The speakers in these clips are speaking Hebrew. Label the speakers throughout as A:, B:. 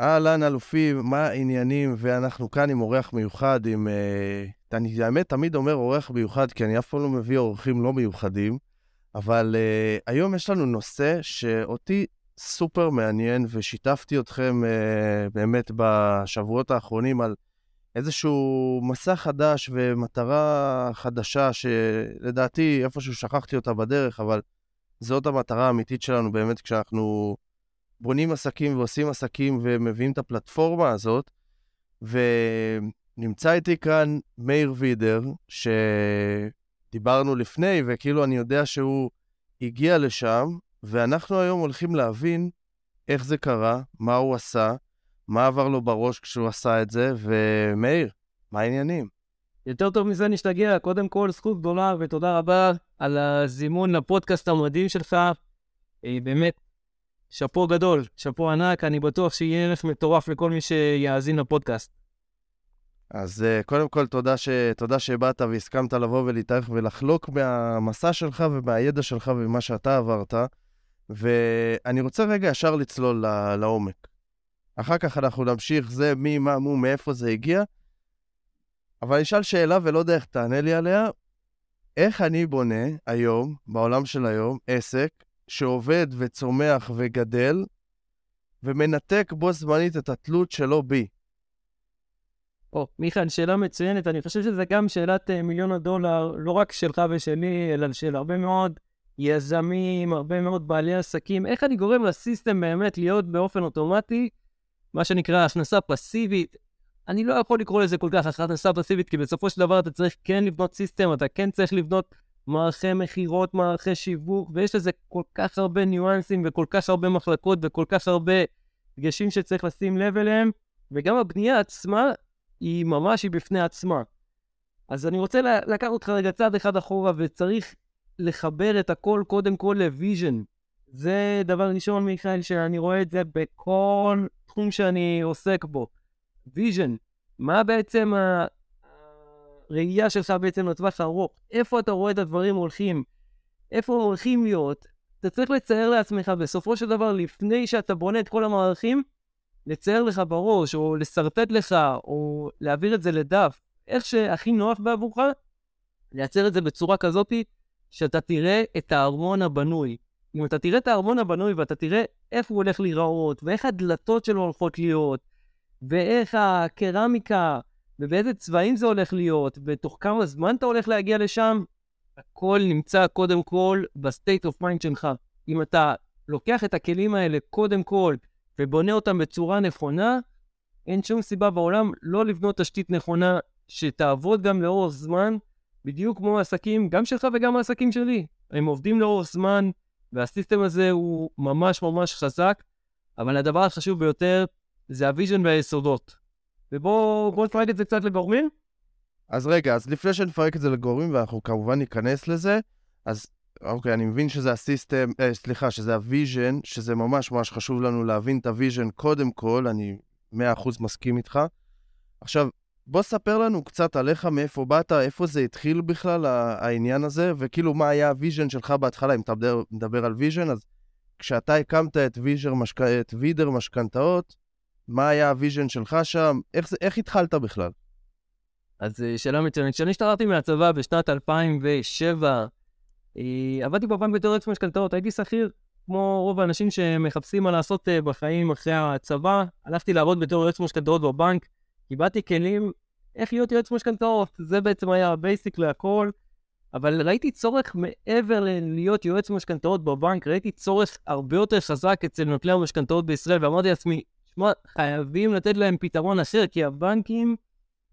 A: אהלן, אלופים, מה העניינים? ואנחנו כאן עם אורח מיוחד, עם... Uh, אני האמת תמיד אומר אורח מיוחד, כי אני אף פעם לא מביא אורחים לא מיוחדים, אבל uh, היום יש לנו נושא שאותי סופר מעניין, ושיתפתי אתכם uh, באמת בשבועות האחרונים על איזשהו מסע חדש ומטרה חדשה, שלדעתי איפשהו שכחתי אותה בדרך, אבל זאת המטרה האמיתית שלנו באמת כשאנחנו בונים עסקים ועושים עסקים ומביאים את הפלטפורמה הזאת. ונמצא איתי כאן מאיר וידר, שדיברנו לפני, וכאילו אני יודע שהוא הגיע לשם, ואנחנו היום הולכים להבין איך זה קרה, מה הוא עשה, מה עבר לו בראש כשהוא עשה את זה, ומאיר, מה העניינים?
B: יותר טוב מזה נשתגע. קודם כל, זכות גדולה ותודה רבה על הזימון לפודקאסט המדהים שלך. אה, באמת, שאפו גדול, שאפו ענק, אני בטוח שיהיה ערך מטורף לכל מי שיאזין לפודקאסט.
A: אז uh, קודם כל, תודה, ש... תודה שבאת והסכמת לבוא ולהתארך ולחלוק מהמסע שלך ומהידע שלך ומה שאתה עברת. ואני רוצה רגע ישר לצלול לעומק. אחר כך אנחנו נמשיך, זה מי, מה, מו, מאיפה זה הגיע. אבל אני אשאל שאלה ולא יודע איך תענה לי עליה. איך אני בונה היום, בעולם של היום, עסק שעובד וצומח וגדל, ומנתק בו זמנית את התלות שלו בי.
B: או, מיכאל, שאלה מצוינת. אני חושב שזה גם שאלת uh, מיליון הדולר, לא רק שלך ושלי, אלא של הרבה מאוד יזמים, הרבה מאוד בעלי עסקים. איך אני גורם לסיסטם באמת להיות באופן אוטומטי, מה שנקרא הכנסה פסיבית? אני לא יכול לקרוא לזה כל כך הכנסה פסיבית, כי בסופו של דבר אתה צריך כן לבנות system, אתה כן צריך לבנות מערכי מכירות, מערכי שיווק, ויש לזה כל כך הרבה ניואנסים וכל כך הרבה מחלקות וכל כך הרבה דגשים שצריך לשים לב אליהם, וגם הבנייה עצמה היא ממש היא בפני עצמה. אז אני רוצה לקחת אותך רגע צעד אחד אחורה, וצריך לחבר את הכל קודם כל ל vision. זה דבר ראשון, מיכאל, שאני רואה את זה בכל תחום שאני עוסק בו. Vision, מה בעצם הראייה שלך בעצם לטווח הארוך, איפה אתה רואה את הדברים הולכים, איפה הם הולכים להיות, אתה צריך לצייר לעצמך בסופו של דבר, לפני שאתה בונה את כל המערכים, לצייר לך בראש, או לשרטט לך, או להעביר את זה לדף, איך שהכי נוח בעבורך, לייצר את זה בצורה כזאת שאתה תראה את הארמון הבנוי. אם אתה תראה את הארמון הבנוי ואתה תראה איפה הוא הולך להיראות, ואיך הדלתות שלו הולכות להיות, ואיך הקרמיקה ובאיזה צבעים זה הולך להיות, ותוך כמה זמן אתה הולך להגיע לשם, הכל נמצא קודם כל ב state of mind שלך. אם אתה לוקח את הכלים האלה קודם כל ובונה אותם בצורה נכונה, אין שום סיבה בעולם לא לבנות תשתית נכונה שתעבוד גם לאורך זמן, בדיוק כמו העסקים, גם שלך וגם העסקים שלי. הם עובדים לאורך זמן, וה system הזה הוא ממש ממש חזק, אבל הדבר החשוב ביותר זה ה vision והיסודות. ובואו נפרק את זה קצת לגורמים.
A: אז רגע, אז לפני שנפרק את זה לגורמים, ואנחנו כמובן ניכנס לזה, אז אוקיי, אני מבין שזה ה system, אה, סליחה, שזה ה vision, שזה ממש ממש חשוב לנו להבין את ה vision קודם כל, אני 100% מסכים איתך. עכשיו, בוא ספר לנו קצת עליך, מאיפה באת, איפה זה התחיל בכלל, העניין הזה, וכאילו מה היה ה vision שלך בהתחלה, אם אתה מדבר, מדבר על vision, אז כשאתה הקמת את, משק... את וידר משכנתאות, מה היה ה vision שלך שם? איך, זה, איך התחלת בכלל?
B: אז שאלה מצוינת. כשאני השתחררתי מהצבא בשנת 2007, אה, עבדתי בבנק בתור יועץ משכנתאות, הייתי שכיר, כמו רוב האנשים שמחפשים מה לעשות אה, בחיים אחרי הצבא. הלכתי לעבוד בתור יועץ משכנתאות בבנק, קיבלתי כלים איך להיות יועץ משכנתאות, זה בעצם היה ה basic להכל. אבל ראיתי צורך מעבר ללהיות יועץ משכנתאות בבנק, ראיתי צורך הרבה יותר חזק אצל נוטלי המשכנתאות בישראל, ואמרתי לעצמי, שמע, חייבים לתת להם פתרון אחר, כי הבנקים,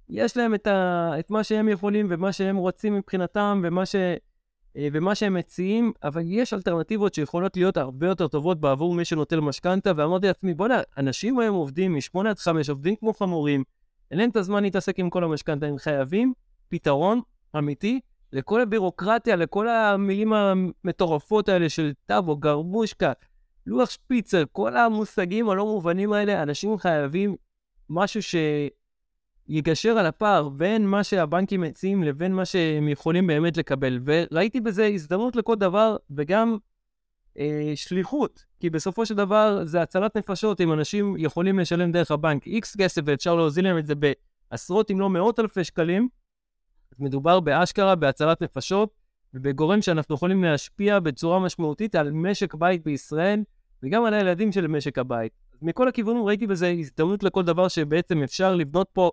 B: יש להם את, ה, את מה שהם יכולים ומה שהם רוצים מבחינתם ומה, ש, אה, ומה שהם מציעים, אבל יש אלטרנטיבות שיכולות להיות הרבה יותר טובות בעבור מי שנוטל משכנתה, ואמרתי לעצמי, בוא'נה, אנשים היום עובדים מ-8 עד 5, עובדים כמו חמורים, אין להם את הזמן להתעסק עם כל המשכנתה, הם חייבים פתרון אמיתי לכל הבירוקרטיה, לכל המילים המטורפות האלה של טאבו, גרבושקה, לוח שפיצר, כל המושגים הלא מובנים האלה, אנשים חייבים משהו שיגשר על הפער בין מה שהבנקים מציעים לבין מה שהם יכולים באמת לקבל. וראיתי בזה הזדמנות לכל דבר, וגם אה, שליחות, כי בסופו של דבר זה הצלת נפשות, אם אנשים יכולים לשלם דרך הבנק. איקס כסף ואפשר להוזיל להם את זה בעשרות אם לא מאות אלפי שקלים, מדובר באשכרה בהצלת נפשות ובגורם שאנחנו יכולים להשפיע בצורה משמעותית על משק בית בישראל וגם על הילדים של משק הבית. מכל הכיוונים ראיתי בזה הזדמנות לכל דבר שבעצם אפשר לבנות פה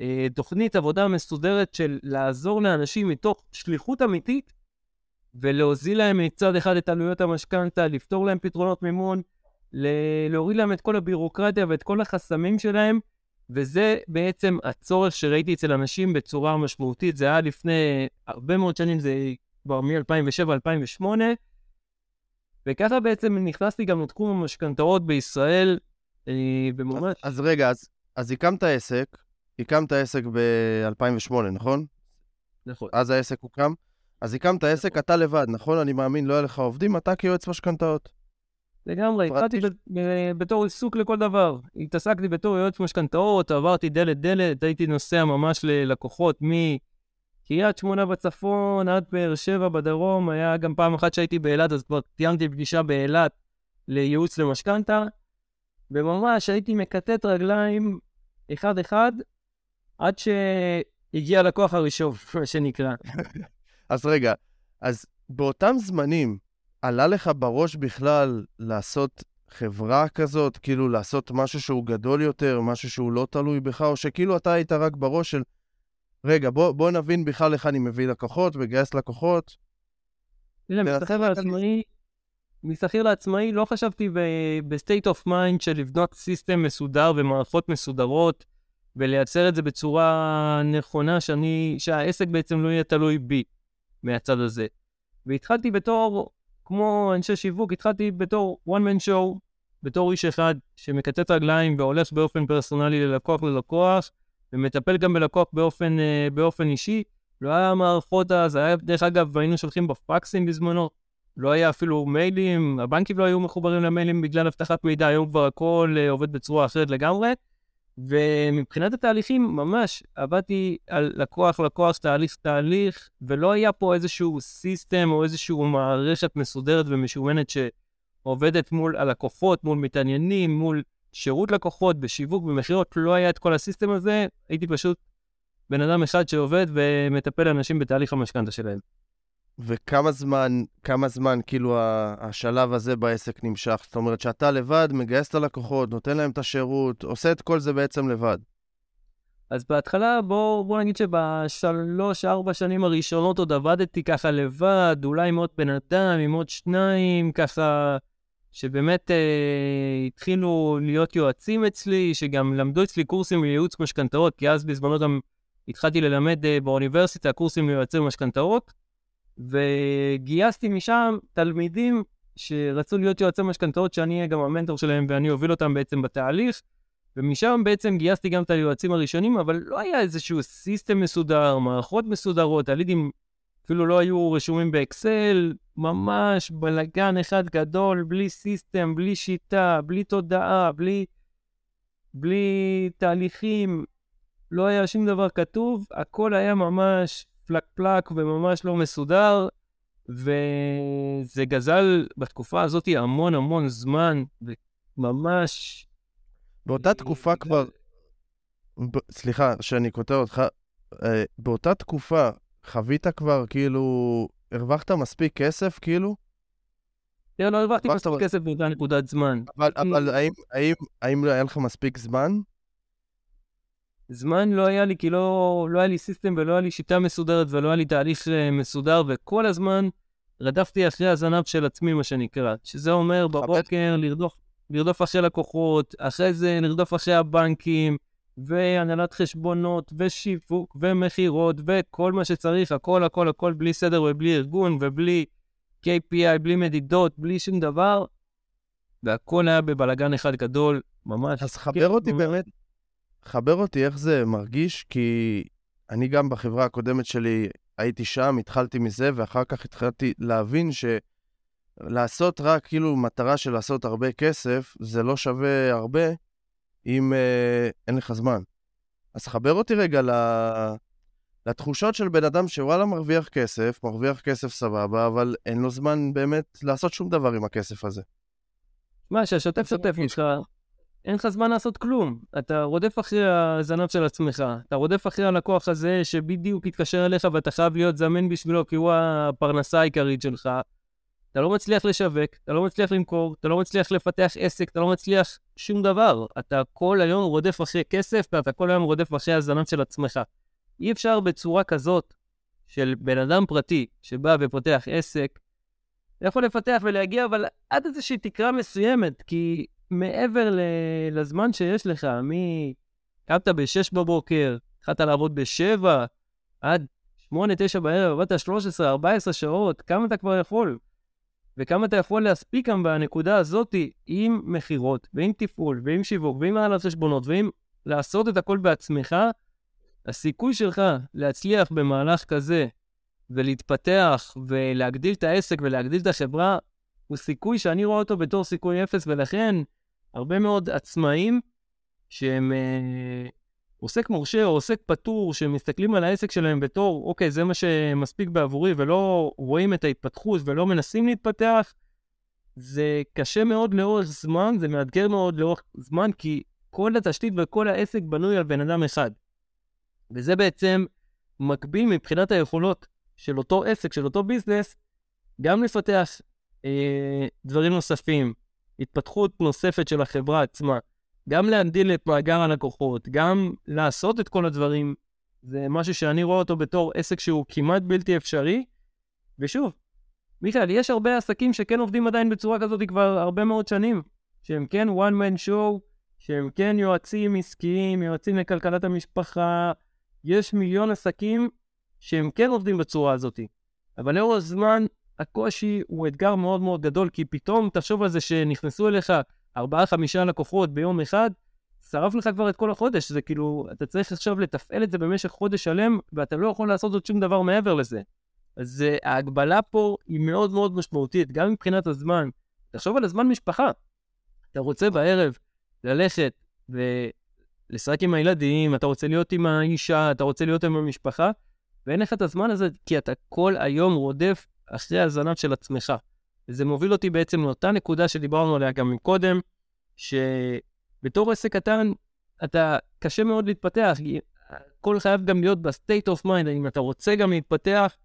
B: אה, תוכנית עבודה מסודרת של לעזור לאנשים מתוך שליחות אמיתית ולהוזיל להם מצד אחד את עלויות המשכנתה, לפתור להם פתרונות מימון, להוריד להם את כל הבירוקרטיה ואת כל החסמים שלהם, וזה בעצם הצורך שראיתי אצל אנשים בצורה משמעותית. זה היה לפני הרבה מאוד שנים, זה כבר מ-2007-2008, וככה בעצם נכנסתי גם לתחום המשכנתאות בישראל, אה,
A: במומש. אז רגע, אז, אז הקמת עסק, הקמת עסק ב-2008, נכון?
B: נכון.
A: אז העסק הוקם. אז הקמת עסק, נכון. אתה לבד, נכון? אני מאמין, לא היה לך עובדים, אתה כיועץ משכנתאות.
B: לגמרי, התחלתי בתור עיסוק לכל דבר. התעסקתי בתור יועץ משכנתאות, עברתי דלת-דלת, הייתי נוסע ממש ללקוחות מקריית שמונה בצפון עד באר שבע בדרום. היה גם פעם אחת שהייתי באילת, אז כבר תיאמתי פגישה באילת לייעוץ למשכנתה, וממש הייתי מקטט רגליים אחד-אחד, עד שהגיע הלקוח הראשון, מה שנקרא.
A: אז רגע, אז באותם זמנים, עלה לך בראש בכלל לעשות חברה כזאת, כאילו לעשות משהו שהוא גדול יותר, משהו שהוא לא תלוי בך, או שכאילו אתה היית רק בראש של, רגע, בוא, בוא נבין בכלל איך אני מביא לקוחות, מגייס לקוחות.
B: תראה, מסחר לעצמאי, מסחר לעצמאי לא חשבתי ב-state of mind של לבנות סיסטם מסודר ומערכות מסודרות, ולייצר את זה בצורה נכונה, שאני, שהעסק בעצם לא יהיה תלוי בי מהצד הזה. והתחלתי בתור כמו אנשי שיווק, התחלתי בתור one man show, בתור איש אחד שמקצץ רגליים והולך באופן פרסונלי ללקוח ללקוח, ומטפל גם בלקוח באופן, uh, באופן אישי. לא היה מערכות אז, היה, דרך אגב, היינו שולחים בפקסים בזמנו, לא היה אפילו מיילים, הבנקים לא היו מחוברים למיילים בגלל אבטחת מידע, היום כבר הכל uh, עובד בצורה אחרת לגמרי. ומבחינת התהליכים, ממש עבדתי על לקוח לקוח, תהליך תהליך, ולא היה פה איזשהו סיסטם או איזושהי מערכת מסודרת ומשומנת שעובדת מול הלקוחות, מול מתעניינים, מול שירות לקוחות, בשיווק, במכירות, לא היה את כל הסיסטם הזה, הייתי פשוט בן אדם אחד שעובד ומטפל אנשים בתהליך המשכנתה שלהם.
A: וכמה זמן, כמה זמן כאילו השלב הזה בעסק נמשך? זאת אומרת שאתה לבד מגייס את הלקוחות, נותן להם את השירות, עושה את כל זה בעצם לבד.
B: אז בהתחלה, בוא, בוא נגיד שבשלוש-ארבע שנים הראשונות עוד עבדתי ככה לבד, אולי עם עוד בן אדם, עם עוד שניים, ככה, שבאמת אה, התחילו להיות יועצים אצלי, שגם למדו אצלי קורסים לייעוץ משכנתאות, כי אז בזמנו גם התחלתי ללמד אה, באוניברסיטה קורסים ליועצי משכנתאות. וגייסתי משם תלמידים שרצו להיות יועצי משכנתאות, שאני אהיה גם המנטור שלהם ואני אוביל אותם בעצם בתהליך. ומשם בעצם גייסתי גם את היועצים הראשונים, אבל לא היה איזשהו סיסטם מסודר, מערכות מסודרות, הלידים אפילו לא היו רשומים באקסל, ממש בלאגן אחד גדול, בלי סיסטם, בלי שיטה, בלי תודעה, בלי, בלי תהליכים, לא היה שום דבר כתוב, הכל היה ממש פלק פלק וממש לא מסודר, וזה גזל בתקופה הזאת המון המון זמן, וממש...
A: באותה תקופה כבר, ב... סליחה שאני קוטע אותך, אה, באותה תקופה חווית כבר, כאילו, הרווחת מספיק כסף, כאילו?
B: לא, לא הרווחתי מספיק כסף באותה נקודת זמן.
A: אבל, האם, היה לך מספיק זמן?
B: זמן לא היה לי, כי לא, לא היה לי סיסטם ולא היה לי שיטה מסודרת ולא היה לי תהליך uh, מסודר, וכל הזמן רדפתי אחרי הזנב של עצמי, מה שנקרא. שזה אומר בבוקר לרדוף, לרדוף אחרי לקוחות, אחרי זה לרדוף אחרי הבנקים, והנהלת חשבונות, ושיווק, ומכירות, וכל מה שצריך, הכל, הכל, הכל, בלי סדר ובלי ארגון, ובלי KPI, בלי מדידות, בלי שום דבר, והכל היה בבלגן אחד גדול, ממש.
A: אז חבר אותי באמת. חבר אותי איך זה מרגיש, כי אני גם בחברה הקודמת שלי הייתי שם, התחלתי מזה, ואחר כך התחלתי להבין שלעשות רק כאילו מטרה של לעשות הרבה כסף, זה לא שווה הרבה אם אה, אין לך זמן. אז חבר אותי רגע ל... לתחושות של בן אדם שוואלה מרוויח כסף, מרוויח כסף סבבה, אבל אין לו זמן באמת לעשות שום דבר עם הכסף הזה.
B: מה, שהשוטף שוטף לך, אין לך זמן לעשות כלום. אתה רודף אחרי הזנב של עצמך, אתה רודף אחרי הלקוח הזה שבדיוק התקשר אליך ואתה חייב להיות זמן בשבילו כי הוא הפרנסה העיקרית שלך. אתה לא מצליח לשווק, אתה לא מצליח למכור, אתה לא מצליח לפתח עסק, אתה לא מצליח שום דבר. אתה כל היום רודף אחרי כסף ואתה כל היום רודף אחרי הזנב של עצמך. אי אפשר בצורה כזאת של בן אדם פרטי שבא ופותח עסק, יכול לפתח ולהגיע, אבל עד איזושהי תקרה מסוימת, כי מעבר ל- לזמן שיש לך, מי... קמת ב-6 בבוקר, התחלת לעבוד ב-7, עד 8-9 בערב, עבדת 13-14 שעות, כמה אתה כבר יכול? וכמה אתה יכול להספיק גם בנקודה הזאת עם מכירות, ועם תפעול, ועם שיווק, ועם העלת חשבונות, ועם לעשות את הכל בעצמך, הסיכוי שלך להצליח במהלך כזה ולהתפתח ולהגדיל את העסק ולהגדיל את החברה, הוא סיכוי שאני רואה אותו בתור סיכוי אפס, ולכן הרבה מאוד עצמאים שהם אה, עוסק מורשה או עוסק פטור, שמסתכלים על העסק שלהם בתור, אוקיי, זה מה שמספיק בעבורי, ולא רואים את ההתפתחות ולא מנסים להתפתח, זה קשה מאוד לאורך זמן, זה מאתגר מאוד לאורך זמן, כי כל התשתית וכל העסק בנוי על בן אדם אחד. וזה בעצם מקביל מבחינת היכולות של אותו עסק, של אותו ביזנס, גם לפתח אה, דברים נוספים, התפתחות נוספת של החברה עצמה, גם להגדיל את מאגר הלקוחות, גם לעשות את כל הדברים, זה משהו שאני רואה אותו בתור עסק שהוא כמעט בלתי אפשרי. ושוב, מיכאל, יש הרבה עסקים שכן עובדים עדיין בצורה כזאת כבר הרבה מאוד שנים, שהם כן one man show, שהם כן יועצים עסקיים, יועצים לכלכלת המשפחה, יש מיליון עסקים שהם כן עובדים בצורה הזאת. אבל לאור הזמן, הקושי הוא אתגר מאוד מאוד גדול, כי פתאום תחשוב על זה שנכנסו אליך ארבעה-חמישה לקוחות ביום אחד, שרף לך כבר את כל החודש, זה כאילו, אתה צריך עכשיו לתפעל את זה במשך חודש שלם, ואתה לא יכול לעשות עוד שום דבר מעבר לזה. אז uh, ההגבלה פה היא מאוד מאוד משמעותית, גם מבחינת הזמן. תחשוב על הזמן משפחה. אתה רוצה בערב ללכת ולשחק עם הילדים, אתה רוצה להיות עם האישה, אתה רוצה להיות עם המשפחה, ואין לך את הזמן הזה, כי אתה כל היום רודף אחרי הזנב של עצמך. וזה מוביל אותי בעצם לאותה נקודה שדיברנו עליה גם קודם, שבתור עסק קטן, אתה קשה מאוד להתפתח. הכל חייב גם להיות ב-state of mind, אם אתה רוצה גם להתפתח,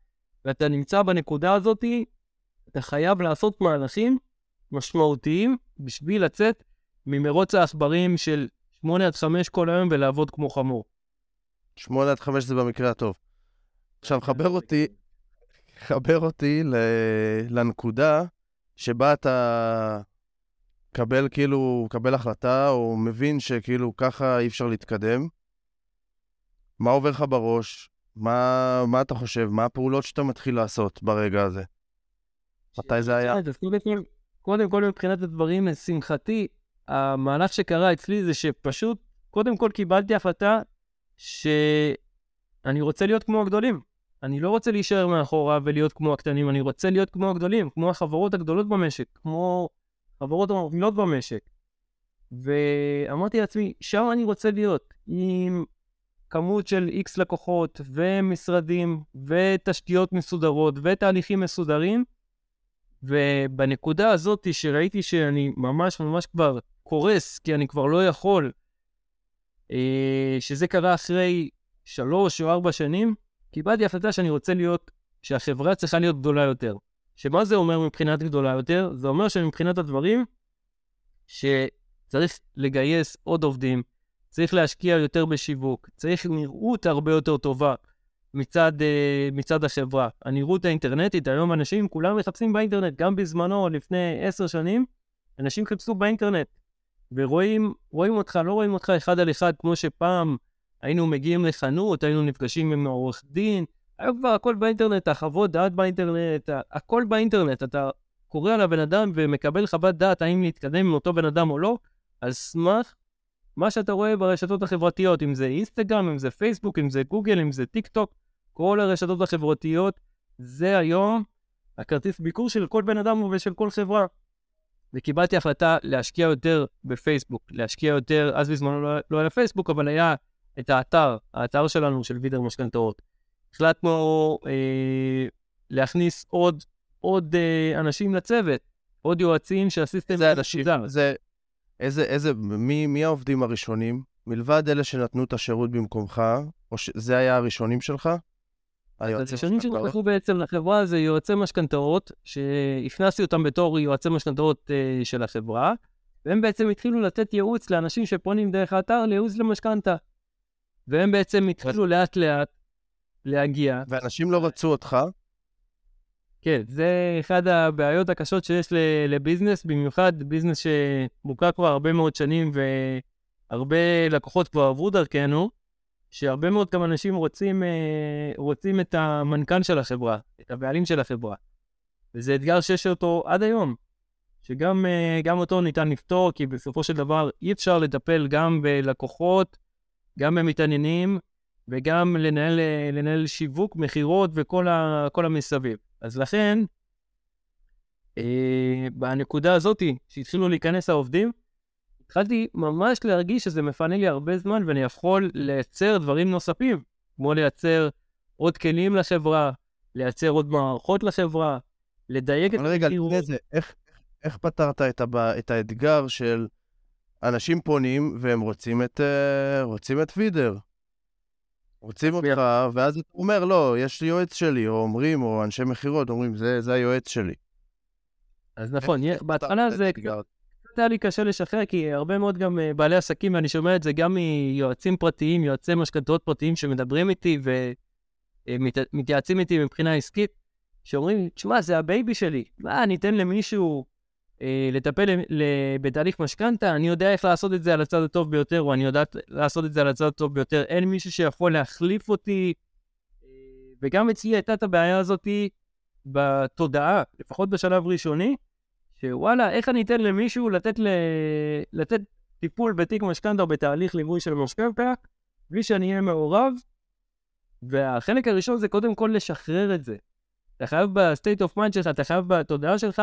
B: ואתה נמצא בנקודה הזאת, אתה חייב לעשות מהלכים משמעותיים בשביל לצאת ממרוץ העכברים של 8 עד 5 כל היום ולעבוד כמו חמור.
A: 8 עד 5 זה במקרה הטוב. עכשיו, חבר אותי, חבר אותי לנקודה שבה אתה קבל כאילו, קבל החלטה, או מבין שכאילו ככה אי אפשר להתקדם. מה עובר לך בראש? מה, מה אתה חושב? מה הפעולות שאתה מתחיל לעשות ברגע הזה? מתי זה היה?
B: קודם כל, מבחינת הדברים, לשמחתי, המהלך שקרה אצלי זה שפשוט, קודם כל קיבלתי החלטה שאני רוצה להיות כמו הגדולים. אני לא רוצה להישאר מאחורה ולהיות כמו הקטנים, אני רוצה להיות כמו הגדולים, כמו החברות הגדולות במשק, כמו חברות המובילות במשק. ואמרתי לעצמי, שם אני רוצה להיות, עם כמות של איקס לקוחות ומשרדים ותשתיות מסודרות ותהליכים מסודרים. ובנקודה הזאת שראיתי שאני ממש ממש כבר קורס, כי אני כבר לא יכול, אה, שזה קרה אחרי שלוש או ארבע שנים, קיבלתי החלטה שאני רוצה להיות, שהחברה צריכה להיות גדולה יותר. שמה זה אומר מבחינת גדולה יותר? זה אומר שמבחינת הדברים, שצריך לגייס עוד עובדים, צריך להשקיע יותר בשיווק, צריך נראות הרבה יותר טובה מצד, uh, מצד החברה. הנראות האינטרנטית, היום אנשים כולם מחפשים באינטרנט, גם בזמנו, לפני עשר שנים, אנשים חיפשו באינטרנט, ורואים אותך, לא רואים אותך אחד על אחד כמו שפעם היינו מגיעים לחנות, היינו נפגשים עם עורך דין, היום כבר הכל באינטרנט, החוות דעת באינטרנט, הכל באינטרנט. אתה קורא על הבן אדם ומקבל חוות דעת האם להתקדם עם אותו בן אדם או לא, על סמך מה שאתה רואה ברשתות החברתיות, אם זה אינסטגרם, אם זה פייסבוק, אם זה גוגל, אם זה טיק טוק, כל הרשתות החברתיות, זה היום הכרטיס ביקור של כל בן אדם ושל כל חברה. וקיבלתי החלטה להשקיע יותר בפייסבוק, להשקיע יותר, אז בזמנו לא, לא היה פייסבוק, אבל היה את האתר, האתר שלנו, של וידר משכנתאות. החלטנו אה, להכניס עוד, עוד אה, אנשים לצוות, עוד יועצים שהסיסטם...
A: איזה אנשים? זה, איזה, איזה, מי, מי העובדים הראשונים? מלבד אלה שנתנו את השירות במקומך, או שזה היה הראשונים שלך?
B: הראשונים שנכנסו בעצם לחברה זה יועצי משכנתאות, שהכנסתי אותם בתור יועצי משכנתאות uh, של החברה, והם בעצם התחילו לתת ייעוץ לאנשים שפונים דרך האתר לייעוץ למשכנתה. והם בעצם התחילו לאט-לאט להגיע.
A: ואנשים לא רצו אותך?
B: כן, זה אחד הבעיות הקשות שיש לביזנס, במיוחד ביזנס שמוכר כבר הרבה מאוד שנים והרבה לקוחות כבר עברו דרכנו, שהרבה מאוד גם אנשים רוצים, אה, רוצים את המנכ"ל של החברה, את הבעלים של החברה. וזה אתגר שיש אותו עד היום, שגם אה, אותו ניתן לפתור, כי בסופו של דבר אי אפשר לטפל גם בלקוחות, גם במתעניינים, וגם לנהל, לנהל שיווק, מכירות וכל ה, המסביב. אז לכן, אה, בנקודה הזאת, שהתחילו להיכנס העובדים, התחלתי ממש להרגיש שזה מפנה לי הרבה זמן ואני יכול לייצר דברים נוספים, כמו לייצר עוד כלים לחברה, לייצר עוד מערכות לחברה, לדייק את...
A: אבל רגע, לפני זה, איך, איך פתרת את, הבא, את האתגר של אנשים פונים והם רוצים את, אה, רוצים את וידר? רוצים אותך, ואז אתה אומר, לא, יש לי יועץ שלי, או אומרים, או אנשי מכירות אומרים, זה, זה היועץ שלי.
B: אז נכון, בהתחלה זה קצת היה לי קשה לשחרר, כי הרבה מאוד גם אה, בעלי עסקים, ואני שומע את זה גם מיועצים פרטיים, יועצי משכנתאות פרטיים שמדברים איתי ומתייעצים אה, איתי מבחינה עסקית, שאומרים, תשמע, זה ה baby שלי, מה, אני אתן למישהו אה, לטפל בתהליך משכנתה, אני יודע איך לעשות את זה על הצד הטוב ביותר, או אני יודעת לעשות את זה על הצד הטוב ביותר, אין מישהו שיכול להחליף אותי. אה, וגם אצלי הייתה את הבעיה הזאת בתודעה, לפחות בשלב ראשוני, שוואלה, איך אני אתן למישהו לתת, ל... לתת טיפול בתיק משכנתה או בתהליך ליווי של משכנתה, בלי שאני אהיה מעורב. והחלק הראשון זה קודם כל לשחרר את זה. אתה חייב ב state of mind שלך, אתה חייב בתודעה שלך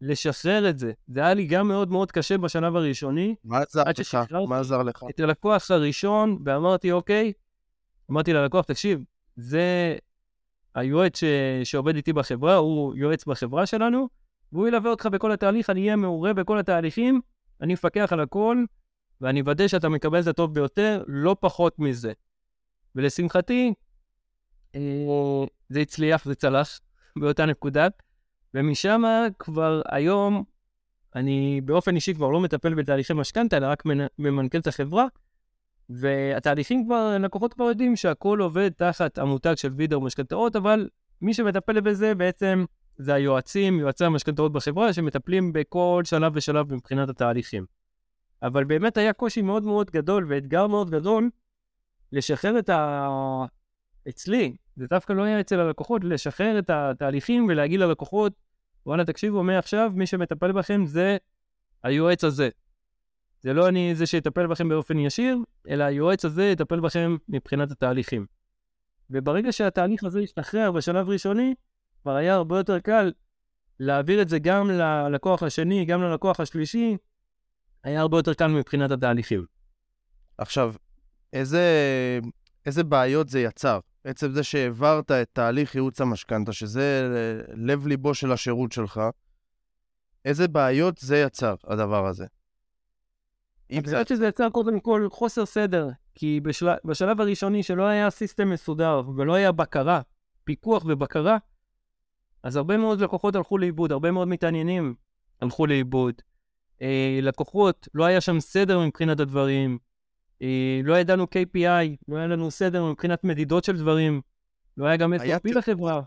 B: לשחרר את זה. זה היה לי גם מאוד מאוד קשה בשלב הראשוני.
A: מה עזר לך? מה עזר לך?
B: את הלקוח הראשון, ואמרתי, אוקיי, אמרתי ללקוח, תקשיב, זה היועץ ש... שעובד איתי בחברה, הוא יועץ בחברה שלנו, והוא ילווה אותך בכל התהליך, אני אהיה מעורה בכל התהליכים, אני אפקח על הכל, ואני אוודא שאתה מקבל את הטוב ביותר, לא פחות מזה. ולשמחתי, אה, זה הצליח, זה צלח באותה נקודה. ומשם כבר היום אני באופן אישי כבר לא מטפל בתהליכי משכנתה, אלא רק ממנכ"ל את החברה, והתהליכים כבר, לקוחות כבר יודעים שהכל עובד תחת המותג של וידר משכנתאות, אבל מי שמטפל בזה בעצם זה היועצים, יועצי המשכנתאות בחברה, שמטפלים בכל שלב ושלב מבחינת התהליכים. אבל באמת היה קושי מאוד מאוד גדול ואתגר מאוד גדול לשחרר את ה... אצלי, זה דווקא לא היה אצל הלקוחות, לשחרר את התהליכים ולהגיד ללקוחות, וואלה, תקשיבו, מעכשיו מי שמטפל בכם זה היועץ הזה. זה לא אני זה שיטפל בכם באופן ישיר, אלא היועץ הזה יטפל בכם מבחינת התהליכים. וברגע שהתהליך הזה ישתחרר בשלב ראשוני, כבר היה הרבה יותר קל להעביר את זה גם ללקוח השני, גם ללקוח השלישי, היה הרבה יותר קל מבחינת התהליכים.
A: עכשיו, איזה, איזה בעיות זה יצר? בעצם זה שהעברת את תהליך ייעוץ המשכנתה, שזה לב-ליבו של השירות שלך, איזה בעיות זה יצר, הדבר הזה?
B: אני חושב שזה יצר קודם כל חוסר סדר, כי בשל... בשלב הראשוני שלא היה סיסטם מסודר ולא היה בקרה, פיקוח ובקרה, אז הרבה מאוד לקוחות הלכו לאיבוד, הרבה מאוד מתעניינים הלכו לאיבוד. אה, לקוחות, לא היה שם סדר מבחינת הדברים, לא ידענו KPI, לא היה לנו סדר מבחינת מדידות של דברים, לא היה גם SOP לחברה.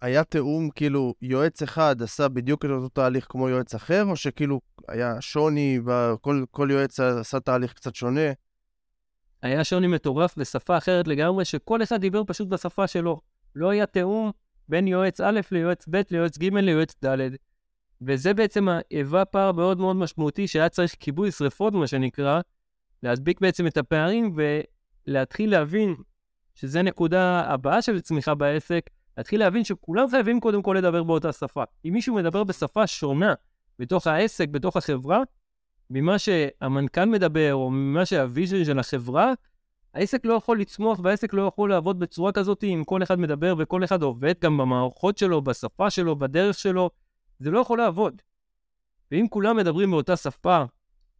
A: היה תיאום, כאילו, יועץ אחד עשה בדיוק את אותו תהליך כמו יועץ אחר, או שכאילו היה שוני וכל יועץ עשה תהליך קצת שונה?
B: היה שוני מטורף בשפה אחרת לגמרי, שכל אחד דיבר פשוט בשפה שלו. לא היה תיאום בין יועץ א' ליועץ ב', ליועץ ג', ליועץ ד', וזה בעצם היווה פער מאוד מאוד משמעותי, שהיה צריך כיבוי שרפות, מה שנקרא, להדביק בעצם את הפערים ולהתחיל להבין שזה נקודה הבאה של צמיחה בעסק, להתחיל להבין שכולם חייבים קודם כל לדבר באותה שפה. אם מישהו מדבר בשפה שונה בתוך העסק, בתוך החברה, ממה שהמנכ"ל מדבר, או ממה שהוויז'ן של החברה, העסק לא יכול לצמוח והעסק לא יכול לעבוד בצורה כזאת אם כל אחד מדבר וכל אחד עובד גם במערכות שלו, בשפה שלו, בדרך שלו. זה לא יכול לעבוד. ואם כולם מדברים באותה שפה,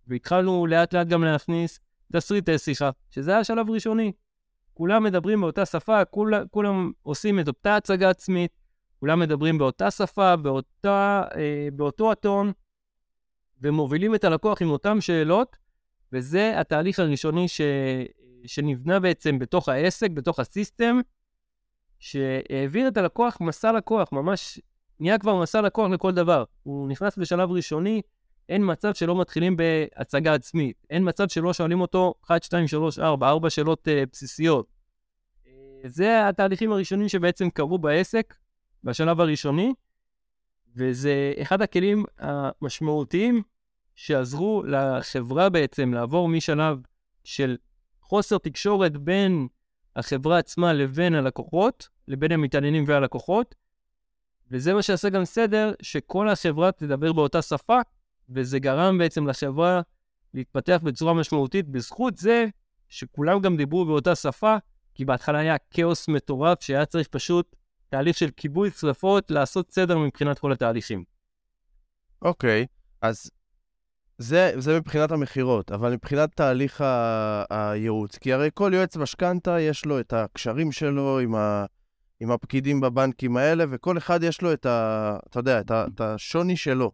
B: והתחלנו לאט לאט גם להכניס תסריטי שיחה, שזה היה שלב ראשוני. כולם מדברים באותה שפה, כול, כולם עושים את אותה הצגה עצמית, כולם מדברים באותה שפה, באותה, אה, באותו הטון, ומובילים את הלקוח עם אותן שאלות, וזה התהליך הראשוני ש, שנבנה בעצם בתוך העסק, בתוך הסיסטם, שהעביר את הלקוח מסע לקוח, ממש נהיה כבר מסע לקוח לכל דבר. הוא נכנס בשלב ראשוני, אין מצב שלא מתחילים בהצגה עצמית. אין מצב שלא שואלים אותו 1, 2, 3, 4, 4 שאלות uh, בסיסיות. Uh, זה התהליכים הראשונים שבעצם קרו בעסק, בשלב הראשוני, וזה אחד הכלים המשמעותיים שעזרו לחברה בעצם לעבור משלב של חוסר תקשורת בין החברה עצמה לבין הלקוחות, לבין המתעניינים והלקוחות, וזה מה שעשה גם סדר, שכל החברה תדבר באותה שפה, וזה גרם בעצם לחברה להתפתח בצורה משמעותית בזכות זה שכולם גם דיברו באותה שפה, כי בהתחלה היה כאוס מטורף שהיה צריך פשוט תהליך של כיבוי שרפות, לעשות סדר מבחינת כל התהליכים.
A: אוקיי, okay, אז זה, זה מבחינת המכירות, אבל מבחינת תהליך ה- הייעוץ, כי הרי כל יועץ משכנתה יש לו את הקשרים שלו עם, ה- עם הפקידים בבנקים האלה, וכל אחד יש לו את ה... אתה יודע, את, ה- את השוני שלו.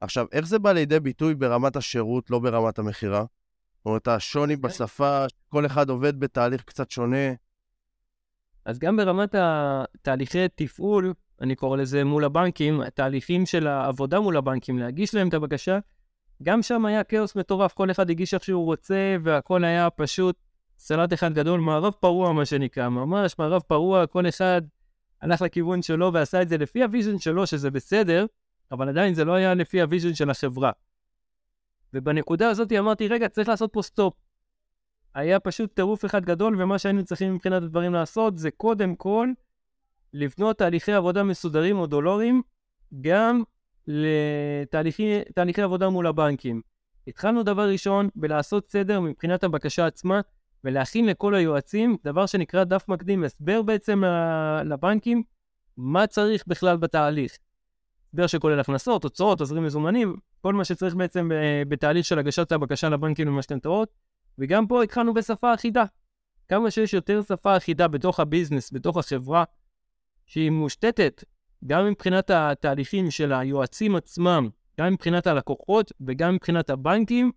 A: עכשיו, איך זה בא לידי ביטוי ברמת השירות, לא ברמת המכירה? זאת אומרת, השוני כן. בשפה, כל אחד עובד בתהליך קצת שונה.
B: אז גם ברמת התהליכי תפעול, אני קורא לזה מול הבנקים, התהליכים של העבודה מול הבנקים, להגיש להם את הבקשה, גם שם היה כאוס מטורף, כל אחד הגיש איך שהוא רוצה, והכל היה פשוט סלט אחד גדול, מערב פרוע מה שנקרא, ממש מערב פרוע, כל אחד הלך לכיוון שלו ועשה את זה לפי ה vision שלו, שזה בסדר, אבל עדיין זה לא היה לפי ה vision של החברה. ובנקודה הזאת אמרתי, רגע, צריך לעשות פה סטופ. היה פשוט טירוף אחד גדול, ומה שהיינו צריכים מבחינת הדברים לעשות זה קודם כל לבנות תהליכי עבודה מסודרים או דולורים, גם לתהליכי עבודה מול הבנקים. התחלנו דבר ראשון בלעשות סדר מבחינת הבקשה עצמה, ולהכין לכל היועצים דבר שנקרא דף מקדים, הסבר בעצם לבנקים מה צריך בכלל בתהליך. הסבר שכולל הכנסות, הוצאות, תזרים מזומנים, כל מה שצריך בעצם אה, בתהליך של הגשת הבקשה לבנקים למשכנתאות, וגם פה התחלנו בשפה אחידה. כמה שיש יותר שפה אחידה בתוך הביזנס, בתוך החברה, שהיא מושתתת גם מבחינת התהליכים של היועצים עצמם, גם מבחינת הלקוחות וגם מבחינת הבנקים,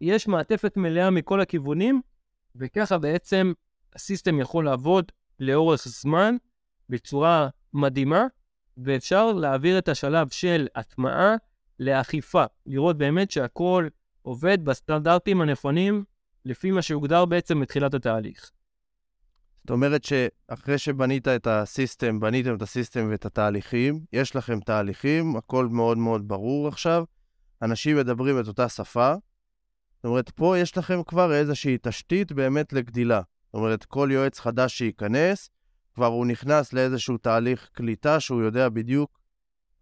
B: יש מעטפת מלאה מכל הכיוונים, וככה בעצם הסיסטם יכול לעבוד לאורך זמן בצורה מדהימה, ואפשר להעביר את השלב של הטמעה לאכיפה, לראות באמת שהכל עובד בסטנדרטים הנכונים לפי מה שהוגדר בעצם בתחילת התהליך.
A: זאת אומרת שאחרי שבנית את הסיסטם, בניתם את הסיסטם ואת התהליכים, יש לכם תהליכים, הכל מאוד מאוד ברור עכשיו, אנשים מדברים את אותה שפה, זאת אומרת, פה יש לכם כבר איזושהי תשתית באמת לגדילה. זאת אומרת, כל יועץ חדש שייכנס, כבר הוא נכנס לאיזשהו תהליך קליטה שהוא יודע בדיוק,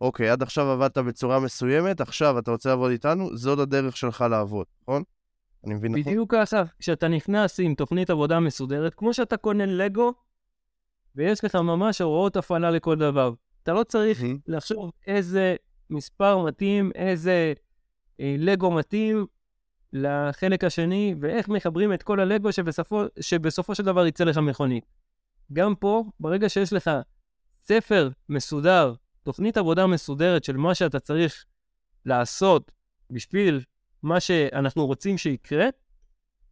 A: אוקיי, עד עכשיו עבדת בצורה מסוימת, עכשיו אתה רוצה לעבוד איתנו, זאת הדרך שלך לעבוד, נכון?
B: אני מבין נכון? בדיוק ככה, כשאתה נכנס עם תוכנית עבודה מסודרת, כמו שאתה קונה לגו, ויש לך ממש הוראות הפעלה לכל דבר. אתה לא צריך. לחשוב איזה מספר מתאים, איזה אה, לגו מתאים לחלק השני, ואיך מחברים את כל הלגו שבסופו, שבסופו של דבר יצא לך מכונית. גם פה, ברגע שיש לך ספר מסודר, תוכנית עבודה מסודרת של מה שאתה צריך לעשות בשביל מה שאנחנו רוצים שיקרה,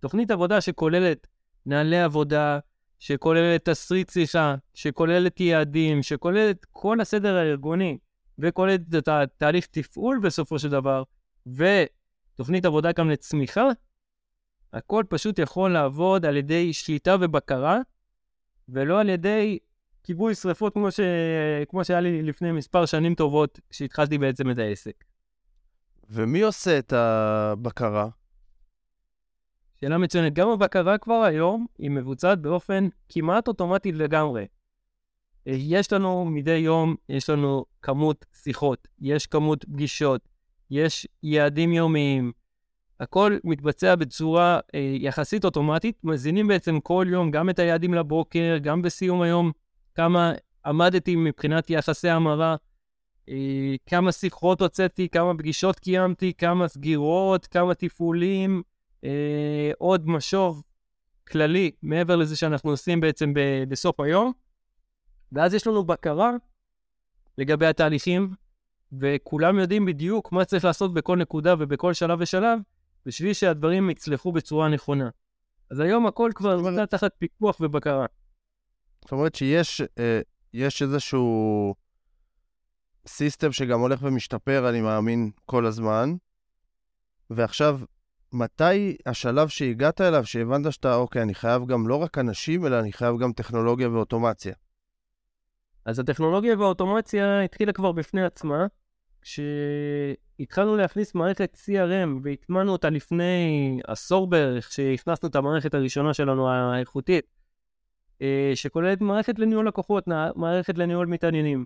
B: תוכנית עבודה שכוללת נהלי עבודה, שכוללת תסריט שיחה, שכוללת יעדים, שכוללת כל הסדר הארגוני, וכוללת את התהליך תפעול בסופו של דבר, ותוכנית עבודה גם לצמיחה, הכל פשוט יכול לעבוד על ידי שליטה ובקרה, ולא על ידי כיבוי שרפות כמו, ש... כמו שהיה לי לפני מספר שנים טובות, כשהתחלתי בעצם את העסק.
A: ומי עושה את הבקרה?
B: שאלה מצוינת. גם הבקרה כבר היום היא מבוצעת באופן כמעט אוטומטי לגמרי. יש לנו מדי יום, יש לנו כמות שיחות, יש כמות פגישות, יש יעדים יומיים. הכל מתבצע בצורה אה, יחסית אוטומטית, מזינים בעצם כל יום גם את היעדים לבוקר, גם בסיום היום, כמה עמדתי מבחינת יחסי המרה, אה, כמה שיחות הוצאתי, כמה פגישות קיימתי, כמה סגירות, כמה תפעולים, אה, עוד משוב כללי, מעבר לזה שאנחנו עושים בעצם בסוף היום. ואז יש לנו בקרה לגבי התהליכים, וכולם יודעים בדיוק מה צריך לעשות בכל נקודה ובכל שלב ושלב, בשביל שהדברים יצלחו בצורה נכונה. אז היום הכל כבר נמצא תחת פיקוח ובקרה.
A: זאת אומרת שיש אה, יש איזשהו סיסטם שגם הולך ומשתפר, אני מאמין, כל הזמן. ועכשיו, מתי השלב שהגעת אליו, שהבנת שאתה, אוקיי, אני חייב גם לא רק אנשים, אלא אני חייב גם טכנולוגיה ואוטומציה?
B: אז הטכנולוגיה והאוטומציה התחילה כבר בפני עצמה, כשהתחלנו להכניס מערכת CRM והטמנו אותה לפני עשור בערך, שהכנסנו את המערכת הראשונה שלנו האיכותית, אה, שכוללת מערכת לניהול לקוחות, מערכת לניהול מתעניינים.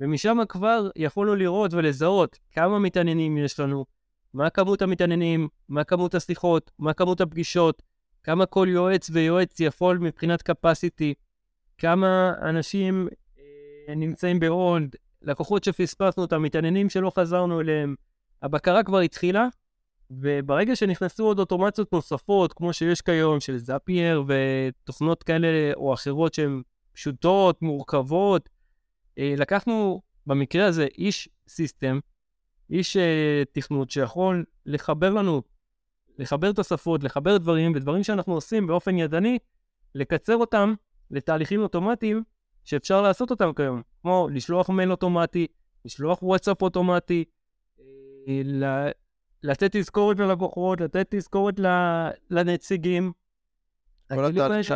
B: ומשם כבר יכולנו לראות ולזהות כמה מתעניינים יש לנו, מה כמות המתעניינים, מה כמות השיחות, מה כמות הפגישות, כמה כל יועץ ויועץ יכול מבחינת capacity, כמה אנשים אה, נמצאים ב hold, לקוחות שפספסנו אותם, מתעניינים שלא חזרנו אליהם. הבקרה כבר התחילה, וברגע שנכנסו עוד אוטומציות נוספות, כמו שיש כיום, של Zapier ותוכנות כאלה או אחרות שהן פשוטות, מורכבות, אה, לקחנו במקרה הזה איש system, איש אה, תכנות שיכול לחבר לנו, לחבר תוספות, לחבר דברים, ודברים שאנחנו עושים באופן ידני, לקצר אותם לתהליכים אוטומטיים שאפשר לעשות אותם כיום, כמו לשלוח מייל אוטומטי, לשלוח וואטסאפ אוטומטי, אה, לתת תזכורת ללקוחות, לתת תזכורת לנציגים.
A: כל התהליך של.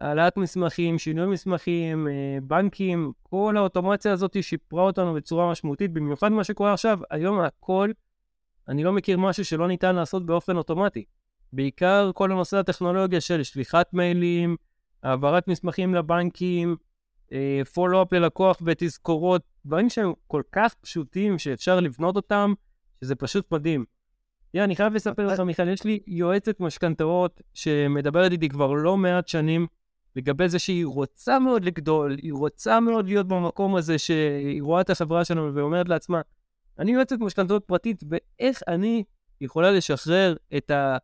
B: העלאת מסמכים, שינוי מסמכים, אה, בנקים, כל האוטומציה הזאת שיפרה אותנו בצורה משמעותית, במיוחד מה שקורה עכשיו, היום הכל, אני לא מכיר משהו שלא ניתן לעשות באופן אוטומטי. בעיקר כל הנושא הטכנולוגיה של שליחת מיילים, העברת מסמכים לבנקים, פולו-אפ ללקוח ותזכורות, דברים שהם כל כך פשוטים שאפשר לבנות אותם, שזה פשוט מדהים. תראה, אני חייב לספר לך, מיכאל, יש לי יועצת משכנתאות שמדברת איתי כבר לא מעט שנים לגבי זה שהיא רוצה מאוד לגדול, היא רוצה מאוד להיות במקום הזה שהיא רואה את החברה שלנו ואומרת לעצמה, אני יועצת משכנתאות פרטית, ואיך אני יכולה לשחרר את, ה...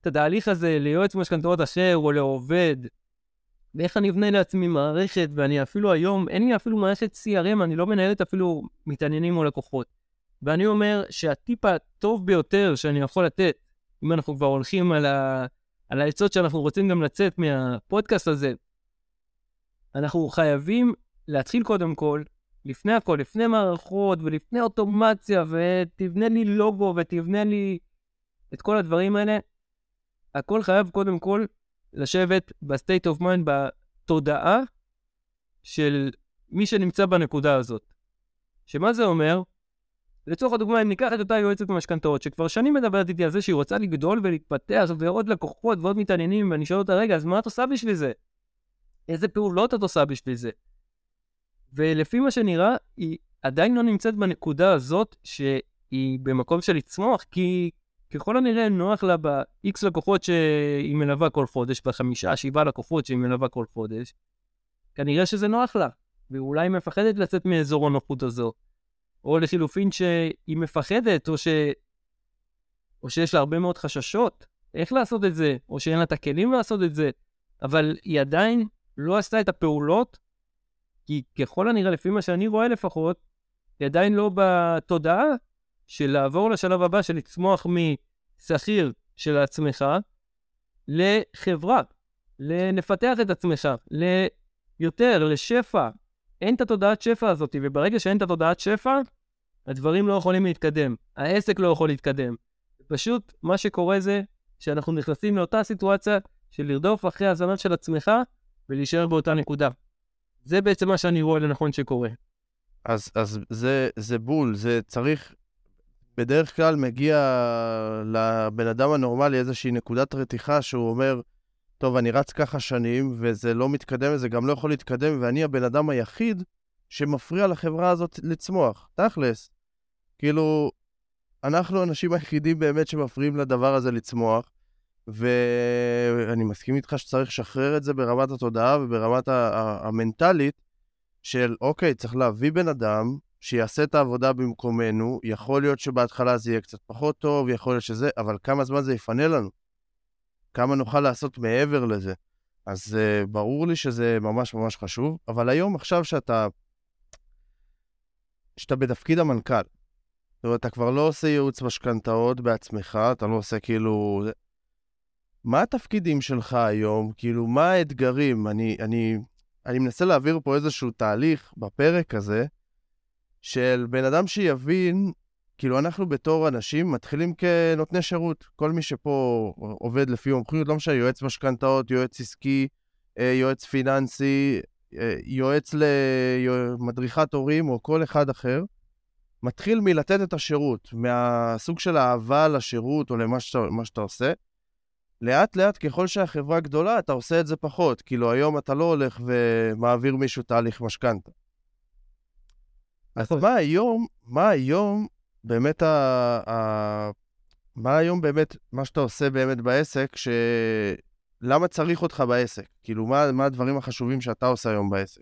B: את התהליך הזה ליועץ משכנתאות אחר או לעובד ואיך אני אבנה לעצמי מערכת, ואני אפילו היום, אין לי אפילו מערכת CRM, אני לא מנהלת אפילו מתעניינים או לקוחות. ואני אומר שהטיפ הטוב ביותר שאני יכול לתת, אם אנחנו כבר הולכים על, ה... על העצות שאנחנו רוצים גם לצאת מהפודקאסט הזה, אנחנו חייבים להתחיל קודם כל, לפני הכל, לפני מערכות ולפני אוטומציה, ותבנה לי לוגו ותבנה לי את כל הדברים האלה, הכל חייב קודם כל לשבת ב state of mind, בתודעה של מי שנמצא בנקודה הזאת. שמה זה אומר? לצורך הדוגמה, אם ניקח את אותה יועצת במשכנתאות, שכבר שנים מדברת איתי על זה שהיא רוצה לגדול ולהתפתח ועוד לקוחות ועוד מתעניינים, ואני שואל אותה, רגע, אז מה את עושה בשביל זה? איזה פעולות את עושה בשביל זה? ולפי מה שנראה, היא עדיין לא נמצאת בנקודה הזאת שהיא במקום של לצמוח, כי ככל הנראה נוח לה ב-X לקוחות שהיא מלווה כל חודש, בחמישה, שבעה לקוחות שהיא מלווה כל חודש, כנראה שזה נוח לה, ואולי היא מפחדת לצאת מאזור הנוחות הזו. או לחילופין שהיא מפחדת, או, ש... או שיש לה הרבה מאוד חששות איך לעשות את זה, או שאין לה את הכלים לעשות את זה, אבל היא עדיין לא עשתה את הפעולות, כי ככל הנראה, לפי מה שאני רואה לפחות, היא עדיין לא בתודעה של לעבור לשלב הבא של לצמוח משכיר של עצמך לחברה, לפתח את עצמך, ליותר, לשפע. אין את התודעת שפע הזאת, וברגע שאין את התודעת שפע, הדברים לא יכולים להתקדם, העסק לא יכול להתקדם. פשוט מה שקורה זה שאנחנו נכנסים לאותה סיטואציה של לרדוף אחרי הזנות של עצמך ולהישאר באותה נקודה. זה בעצם מה שאני רואה לנכון שקורה.
A: אז, אז זה, זה בול, זה צריך בדרך כלל מגיע לבן אדם הנורמלי איזושהי נקודת רתיחה שהוא אומר, טוב, אני רץ ככה שנים, וזה לא מתקדם, וזה גם לא יכול להתקדם, ואני הבן אדם היחיד שמפריע לחברה הזאת לצמוח. תכלס. כאילו, אנחנו האנשים היחידים באמת שמפריעים לדבר הזה לצמוח, ואני מסכים איתך שצריך לשחרר את זה ברמת התודעה וברמת המנטלית של, אוקיי, צריך להביא בן אדם שיעשה את העבודה במקומנו, יכול להיות שבהתחלה זה יהיה קצת פחות טוב, יכול להיות שזה, אבל כמה זמן זה יפנה לנו? כמה נוכל לעשות מעבר לזה? אז uh, ברור לי שזה ממש ממש חשוב, אבל היום, עכשיו שאתה, שאתה בתפקיד המנכ"ל, זאת אומרת, אתה כבר לא עושה ייעוץ משכנתאות בעצמך, אתה לא עושה כאילו... מה התפקידים שלך היום? כאילו, מה האתגרים? אני, אני, אני מנסה להעביר פה איזשהו תהליך בפרק הזה, של בן אדם שיבין, כאילו, אנחנו בתור אנשים מתחילים כנותני שירות. כל מי שפה עובד לפי מומחיות, לא משנה, יועץ משכנתאות, יועץ עסקי, אה, יועץ פיננסי, אה, יועץ למדריכת הורים או כל אחד אחר, מתחיל מלתת את השירות, מהסוג של אהבה לשירות או למה שאתה, שאתה עושה. לאט לאט, ככל שהחברה גדולה, אתה עושה את זה פחות. כאילו, היום אתה לא הולך ומעביר מישהו תהליך משכנתה. אז. מה היום, מה היום באמת ה... ה... מה היום באמת, מה שאתה עושה באמת בעסק, ש... למה צריך אותך בעסק? כאילו, מה, מה הדברים החשובים שאתה עושה היום בעסק?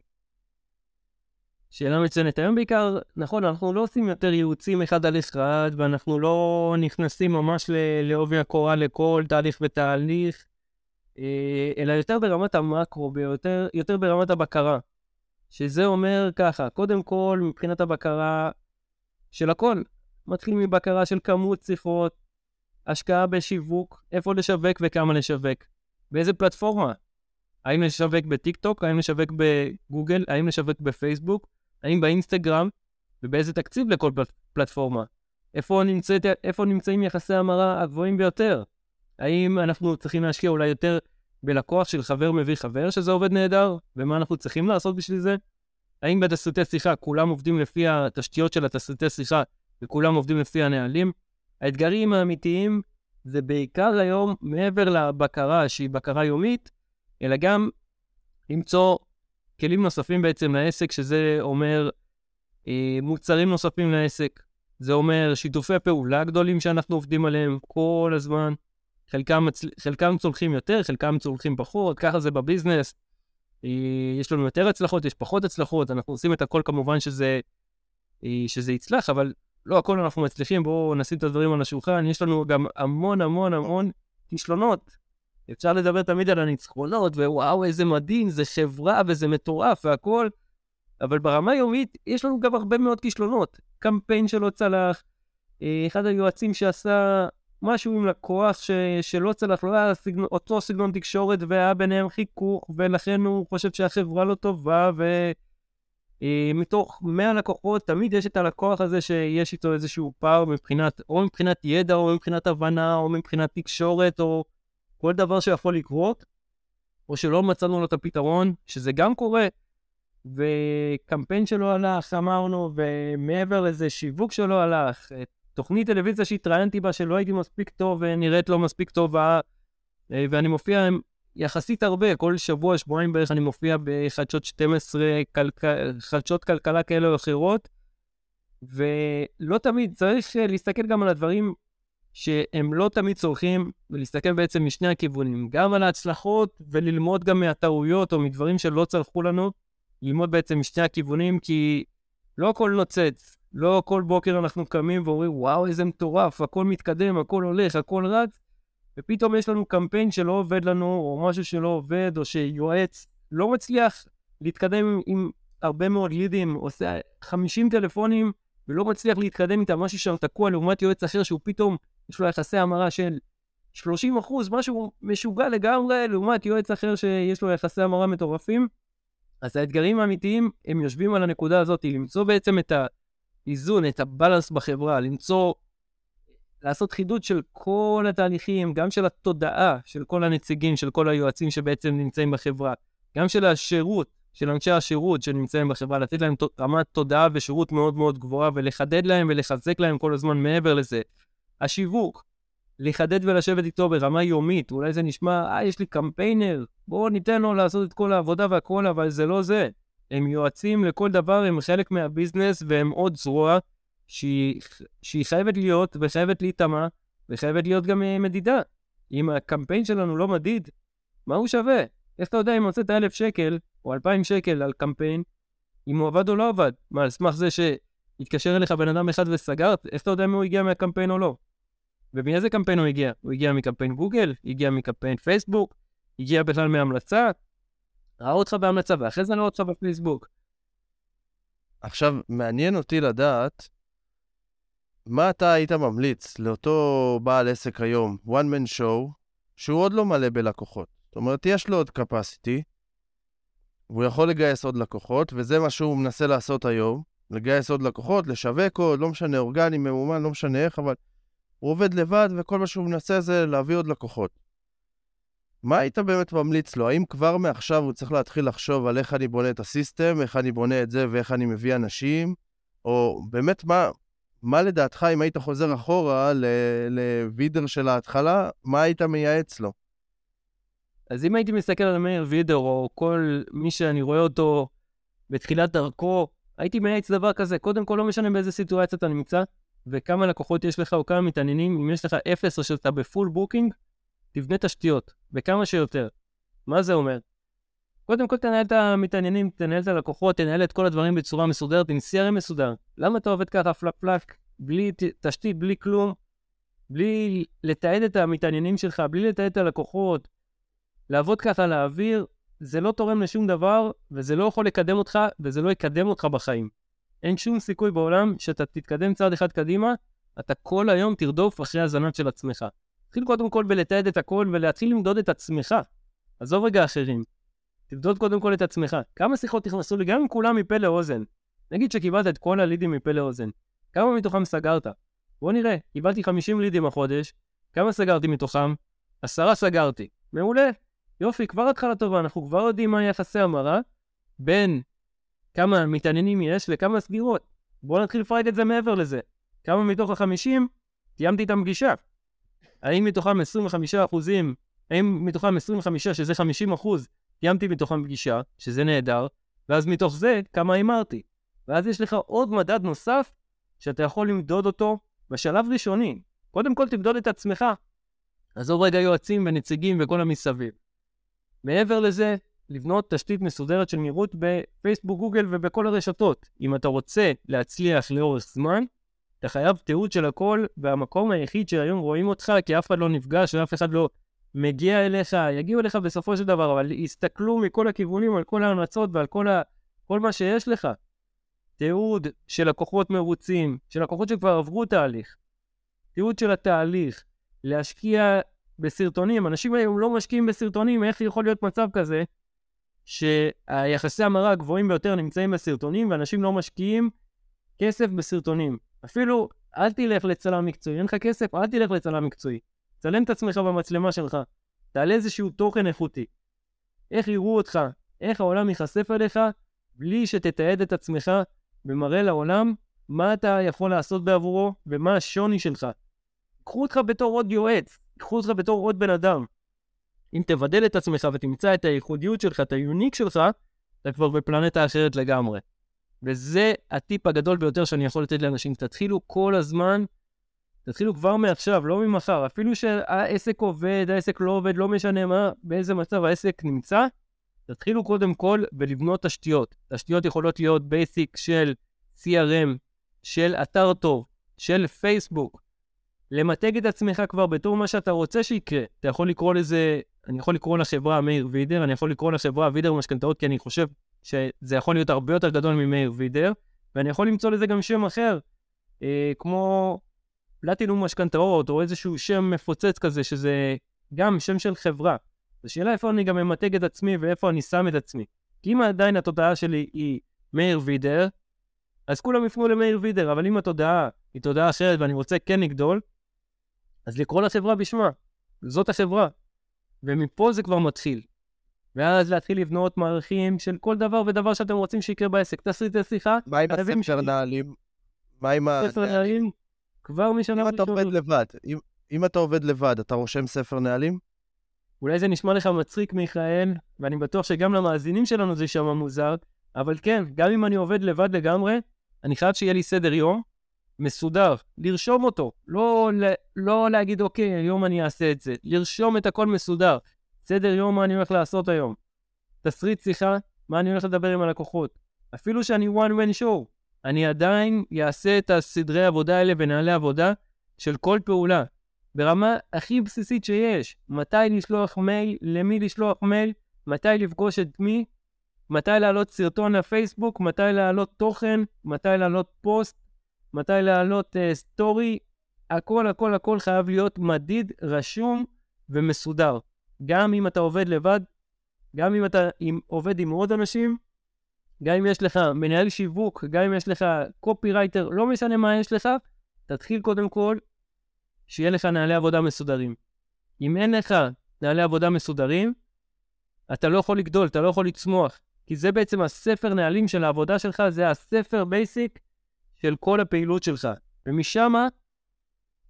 B: שאלה מצוינת. היום בעיקר, נכון, אנחנו לא עושים יותר ייעוצים אחד על אחד, ואנחנו לא נכנסים ממש לעובי הקורה לכל תהליך ותהליך, אה, אלא יותר ברמת המקרו, ביותר, יותר ברמת הבקרה. שזה אומר ככה, קודם כל, מבחינת הבקרה של הכל, מתחיל מבקרה של כמות שיחות, השקעה בשיווק, איפה לשווק וכמה לשווק, באיזה פלטפורמה. האם לשווק בטיקטוק, האם לשווק בגוגל, האם לשווק בפייסבוק, האם באינסטגרם, ובאיזה תקציב לכל פלט, פלטפורמה. איפה, נמצאת, איפה נמצאים יחסי המרה הגבוהים ביותר? האם אנחנו צריכים להשקיע אולי יותר בלקוח של חבר מביא חבר, שזה עובד נהדר, ומה אנחנו צריכים לעשות בשביל זה? האם בתסריטי שיחה כולם עובדים לפי התשתיות של התסריטי שיחה וכולם עובדים לפי הנהלים? האתגרים האמיתיים זה בעיקר היום, מעבר לבקרה שהיא בקרה יומית, אלא גם למצוא כלים נוספים בעצם לעסק, שזה אומר אה, מוצרים נוספים לעסק. זה אומר שיתופי פעולה גדולים שאנחנו עובדים עליהם כל הזמן. חלקם, מצל... חלקם צולחים יותר, חלקם צולחים פחות, ככה זה בביזנס. אה, יש לנו יותר הצלחות, יש פחות הצלחות, אנחנו עושים את הכל כמובן שזה, אה, שזה יצלח, אבל לא הכל אנחנו מצליחים, בואו נשים את הדברים על השולחן. יש לנו גם המון המון המון כישלונות. אפשר לדבר תמיד על הניצחונות, ווואו, איזה מדהים, זה חברה וזה מטורף והכל, אבל ברמה היומית יש לנו גם הרבה מאוד כישלונות. קמפיין שלא צלח, אה, אחד היועצים שעשה משהו עם לקוח ש... שלא צלח, לא היה סגנ... אותו סגנון תקשורת והיה ביניהם חיכוך, ולכן הוא חושב שהחברה לא טובה, ומתוך אה, 100 לקוחות תמיד יש את הלקוח הזה שיש איתו איזשהו פער מבחינת, או מבחינת ידע, או מבחינת הבנה, או מבחינת תקשורת, או כל דבר שיכול לקרות, או שלא מצאנו לו את הפתרון, שזה גם קורה, וקמפיין שלו הלך, אמרנו, ומעבר לזה שיווק שלו הלך, תוכנית טלוויזיה שהתראיינתי בה שלא הייתי מספיק טוב ונראית לא מספיק טובה, אה, ואני מופיע יחסית הרבה, כל שבוע, שבועיים בערך אני מופיע בחדשות 12, כלכ... חדשות כלכלה כאלה או אחרות, ולא תמיד, צריך להסתכל גם על הדברים שהם לא תמיד צורכים, ולהסתכל בעצם משני הכיוונים, גם על ההצלחות וללמוד גם מהטעויות או מדברים שלא צלחו לנו, ללמוד בעצם משני הכיוונים, כי לא הכל נוצץ. לא כל בוקר אנחנו קמים ואומרים, וואו, איזה מטורף, הכל מתקדם, הכל הולך, הכל רץ, ופתאום יש לנו קמפיין שלא עובד לנו, או משהו שלא עובד, או שיועץ לא מצליח להתקדם עם, עם הרבה מאוד לידים, עושה 50 טלפונים, ולא מצליח להתקדם איתם, משהו שם תקוע לעומת יועץ אחר שהוא פתאום, יש לו יחסי המרה של 30 אחוז, משהו משוגע לגמרי, לעומת יועץ אחר שיש לו יחסי המרה מטורפים. אז האתגרים האמיתיים, הם יושבים על הנקודה הזאת, למצוא בעצם את האיזון, את הבלנס בחברה, למצוא, לעשות חידוד של כל התהליכים, גם של התודעה של כל הנציגים, של כל היועצים שבעצם נמצאים בחברה, גם של השירות, של אנשי השירות שנמצאים בחברה, לתת להם רמת תודעה ושירות מאוד מאוד גבוהה ולחדד להם ולחזק להם כל הזמן מעבר לזה. השיווק, לחדד ולשבת איתו ברמה יומית, אולי זה נשמע, אה, יש לי קמפיינר, בואו ניתן לו לעשות את כל העבודה והכל, אבל זה לא זה. הם יועצים לכל דבר, הם חלק מהביזנס והם עוד זרוע שהיא, חייבת להיות וחייבת להיטמע וחייבת להיות גם אה, מדידה. אם הקמפיין שלנו לא מדיד, מה הוא שווה? איך אתה יודע אם הוצאת אלף שקל או אלפיים שקל על קמפיין, אם הוא עבד או לא עבד? מה, על סמך זה שהתקשר אליך בן אדם אחד וסגרת? איך אתה יודע אם הוא הגיע מהקמפיין או לא? ומאיזה קמפיין הוא הגיע? הוא הגיע מקמפיין גוגל? הגיע מקמפיין פייסבוק? הגיע בכלל מהמלצה? ראה אותך בהמלצה ואחרי זה ראה אותך בפייסבוק.
A: עכשיו, מעניין אותי לדעת מה אתה היית ממליץ לאותו בעל עסק היום, one man show, שהוא עוד לא מלא בלקוחות. זאת אומרת, יש לו עוד capacity, והוא יכול לגייס עוד לקוחות, וזה מה שהוא מנסה לעשות היום, לגייס עוד לקוחות, לשווק עוד, לא משנה, אורגני, ממומן, לא משנה איך, אבל הוא עובד לבד, וכל מה שהוא מנסה זה להביא עוד לקוחות. מה היית באמת ממליץ לו? האם כבר מעכשיו הוא צריך להתחיל לחשוב על איך אני בונה את הסיסטם, איך אני בונה את זה ואיך אני מביא אנשים? או באמת, מה, מה לדעתך, אם היית חוזר אחורה לווידר של ההתחלה, מה היית מייעץ לו?
B: אז אם הייתי מסתכל על מאיר וידר, או כל מי שאני רואה אותו בתחילת דרכו, הייתי מייעץ דבר כזה, קודם כל לא משנה באיזה סיטואציה אתה נמצא, וכמה לקוחות יש לך או כמה מתעניינים, אם יש לך אפס או שאתה ב full booking, תבנה תשתיות, וכמה שיותר. מה זה אומר? קודם כל תנהל את המתעניינים, תנהל את הלקוחות, תנהל את כל הדברים בצורה מסודרת, עם CRM מסודר. למה אתה עובד ככה פלק פלק, בלי תשתית, בלי כלום, בלי לתעד את המתעניינים שלך, בלי לתעד את הלקוחות, לעבוד ככה לאוויר, זה לא תורם לשום דבר, וזה לא יכול לקדם אותך, וזה לא יקדם אותך בחיים. אין שום סיכוי בעולם שאתה תתקדם צעד אחד קדימה, אתה כל היום תרדוף אחרי הזנב של עצמך. תתחיל קודם כל בלתעד את הכל ולהתחיל למדוד את עצמך. עזוב רגע אחרים. תמדוד קודם כל את עצמך. כמה שיחות נכנסו לי, גם אם כולם מפה לאוזן. נגיד שקיבלת את כל הלידים מפה לאוזן. כמה מתוכם סגרת? בוא נראה, קיבלתי 50 לידים החודש, כמה סגרתי מתוכם? עשרה סגרתי. מעולה. יופי, כבר התחלה טובה, אנחנו כבר יודעים מה יחסי המרה בין כמה מתעניינים יש לכמה סגירות. בואו נתחיל לפרק את זה מעבר לזה. כמה מתוך החמישים קיימתי איתם פגישה? האם מתוכם 25 אחוזים, האם מתוכם 25 שזה 50 אחוז, קיימתי מתוכם פגישה, שזה נהדר, ואז מתוך זה כמה הימרתי. ואז יש לך עוד מדד נוסף שאתה יכול למדוד אותו בשלב ראשוני. קודם כל תמדוד את עצמך. עזוב רגע יועצים ונציגים וכל המסביב. מעבר לזה, לבנות תשתית מסודרת של נראות בפייסבוק, גוגל ובכל הרשתות. אם אתה רוצה להצליח לאורך זמן, אתה חייב תיעוד של הכל, והמקום היחיד שהיום רואים אותך, כי אף אחד לא נפגש ואף אחד לא מגיע אליך, יגיעו אליך בסופו של דבר, אבל יסתכלו מכל הכיוונים על כל ההמלצות ועל כל, ה... כל מה שיש לך. תיעוד של לקוחות מרוצים, של לקוחות שכבר עברו תהליך. תיעוד של התהליך. להשקיע בסרטונים. אנשים היום לא משקיעים בסרטונים, איך יכול להיות מצב כזה שהיחסי המרה הגבוהים ביותר נמצאים בסרטונים ואנשים לא משקיעים כסף בסרטונים. אפילו אל תלך לצלם מקצועי, אין לך כסף, אל תלך לצלם מקצועי. צלם את עצמך במצלמה שלך, תעלה איזשהו תוכן איכותי. איך יראו אותך, איך העולם ייחשף אליך, בלי שתתעד את עצמך ומראה לעולם מה אתה יכול לעשות בעבורו ומה השוני שלך. קחו אותך בתור עוד יועץ, קחו אותך בתור עוד בן אדם. אם תבדל את עצמך ותמצא את הייחודיות שלך, את היוניק שלך, אתה כבר בפלנטה אחרת לגמרי. וזה הטיפ הגדול ביותר שאני יכול לתת לאנשים. תתחילו כל הזמן, תתחילו כבר מעכשיו, לא ממחר. אפילו שהעסק עובד, העסק לא עובד, לא משנה מה, באיזה מצב העסק נמצא, תתחילו קודם כל בלבנות תשתיות. תשתיות יכולות להיות basic של CRM, של אתר טוב, של פייסבוק. למתג את עצמך כבר בתור מה שאתה רוצה שיקרה. אתה יכול לקרוא לזה, אני יכול לקרוא לחברה מאיר וידר, אני יכול לקרוא לחברה וידר משכנתאות, כי אני חושב שזה יכול להיות הרבה יותר גדול ממאיר וידר, ואני יכול למצוא לזה גם שם אחר, אה, כמו פלטינום משכנתאות, או איזשהו שם מפוצץ כזה, שזה גם שם של חברה. זו שאלה איפה אני גם ממתג את עצמי ואיפה אני שם את עצמי. כי אם עדיין התודעה שלי היא מאיר וידר, אז כולם יפנו למאיר וידר, אבל אם התודעה היא תודעה אחרת ואני רוצה כן לגדול, אז לקרוא לחברה בשמה. זאת החברה. ומפה זה כבר מתחיל. ואז להתחיל לבנות מערכים של כל דבר ודבר שאתם רוצים שיקרה בעסק. תעשי את השיחה.
A: מה עם הספר נהלים? מה עם
B: ה... ספר נהלים? כבר משנה
A: אם אתה עובד לבד, אם, אם אתה עובד לבד, אתה רושם ספר נהלים?
B: אולי זה נשמע לך מצחיק, מיכאל, ואני בטוח שגם למאזינים שלנו זה יישמע מוזר, אבל כן, גם אם אני עובד לבד לגמרי, אני חייב שיהיה לי סדר יום, מסודר, לרשום אותו, לא, לא להגיד, אוקיי, היום אני אעשה את זה, לרשום את הכל מסודר. סדר יום מה אני הולך לעשות היום. תסריט שיחה, מה אני הולך לדבר עם הלקוחות. אפילו שאני one man show, אני עדיין אעשה את הסדרי עבודה האלה ונהלי עבודה של כל פעולה. ברמה הכי בסיסית שיש, מתי לשלוח מייל, למי לשלוח מייל, מתי לפגוש את מי, מתי להעלות סרטון לפייסבוק, מתי להעלות תוכן, מתי להעלות פוסט, מתי להעלות uh, סטורי, הכל הכל הכל חייב להיות מדיד, רשום ומסודר. גם אם אתה עובד לבד, גם אם אתה עם, עובד עם עוד אנשים, גם אם יש לך מנהל שיווק, גם אם יש לך copywriter, לא משנה מה יש לך, תתחיל קודם כל שיהיה לך נהלי עבודה מסודרים. אם אין לך נהלי עבודה מסודרים, אתה לא יכול לגדול, אתה לא יכול לצמוח. כי זה בעצם הספר נהלים של העבודה שלך, זה הספר בייסיק של כל הפעילות שלך. ומשם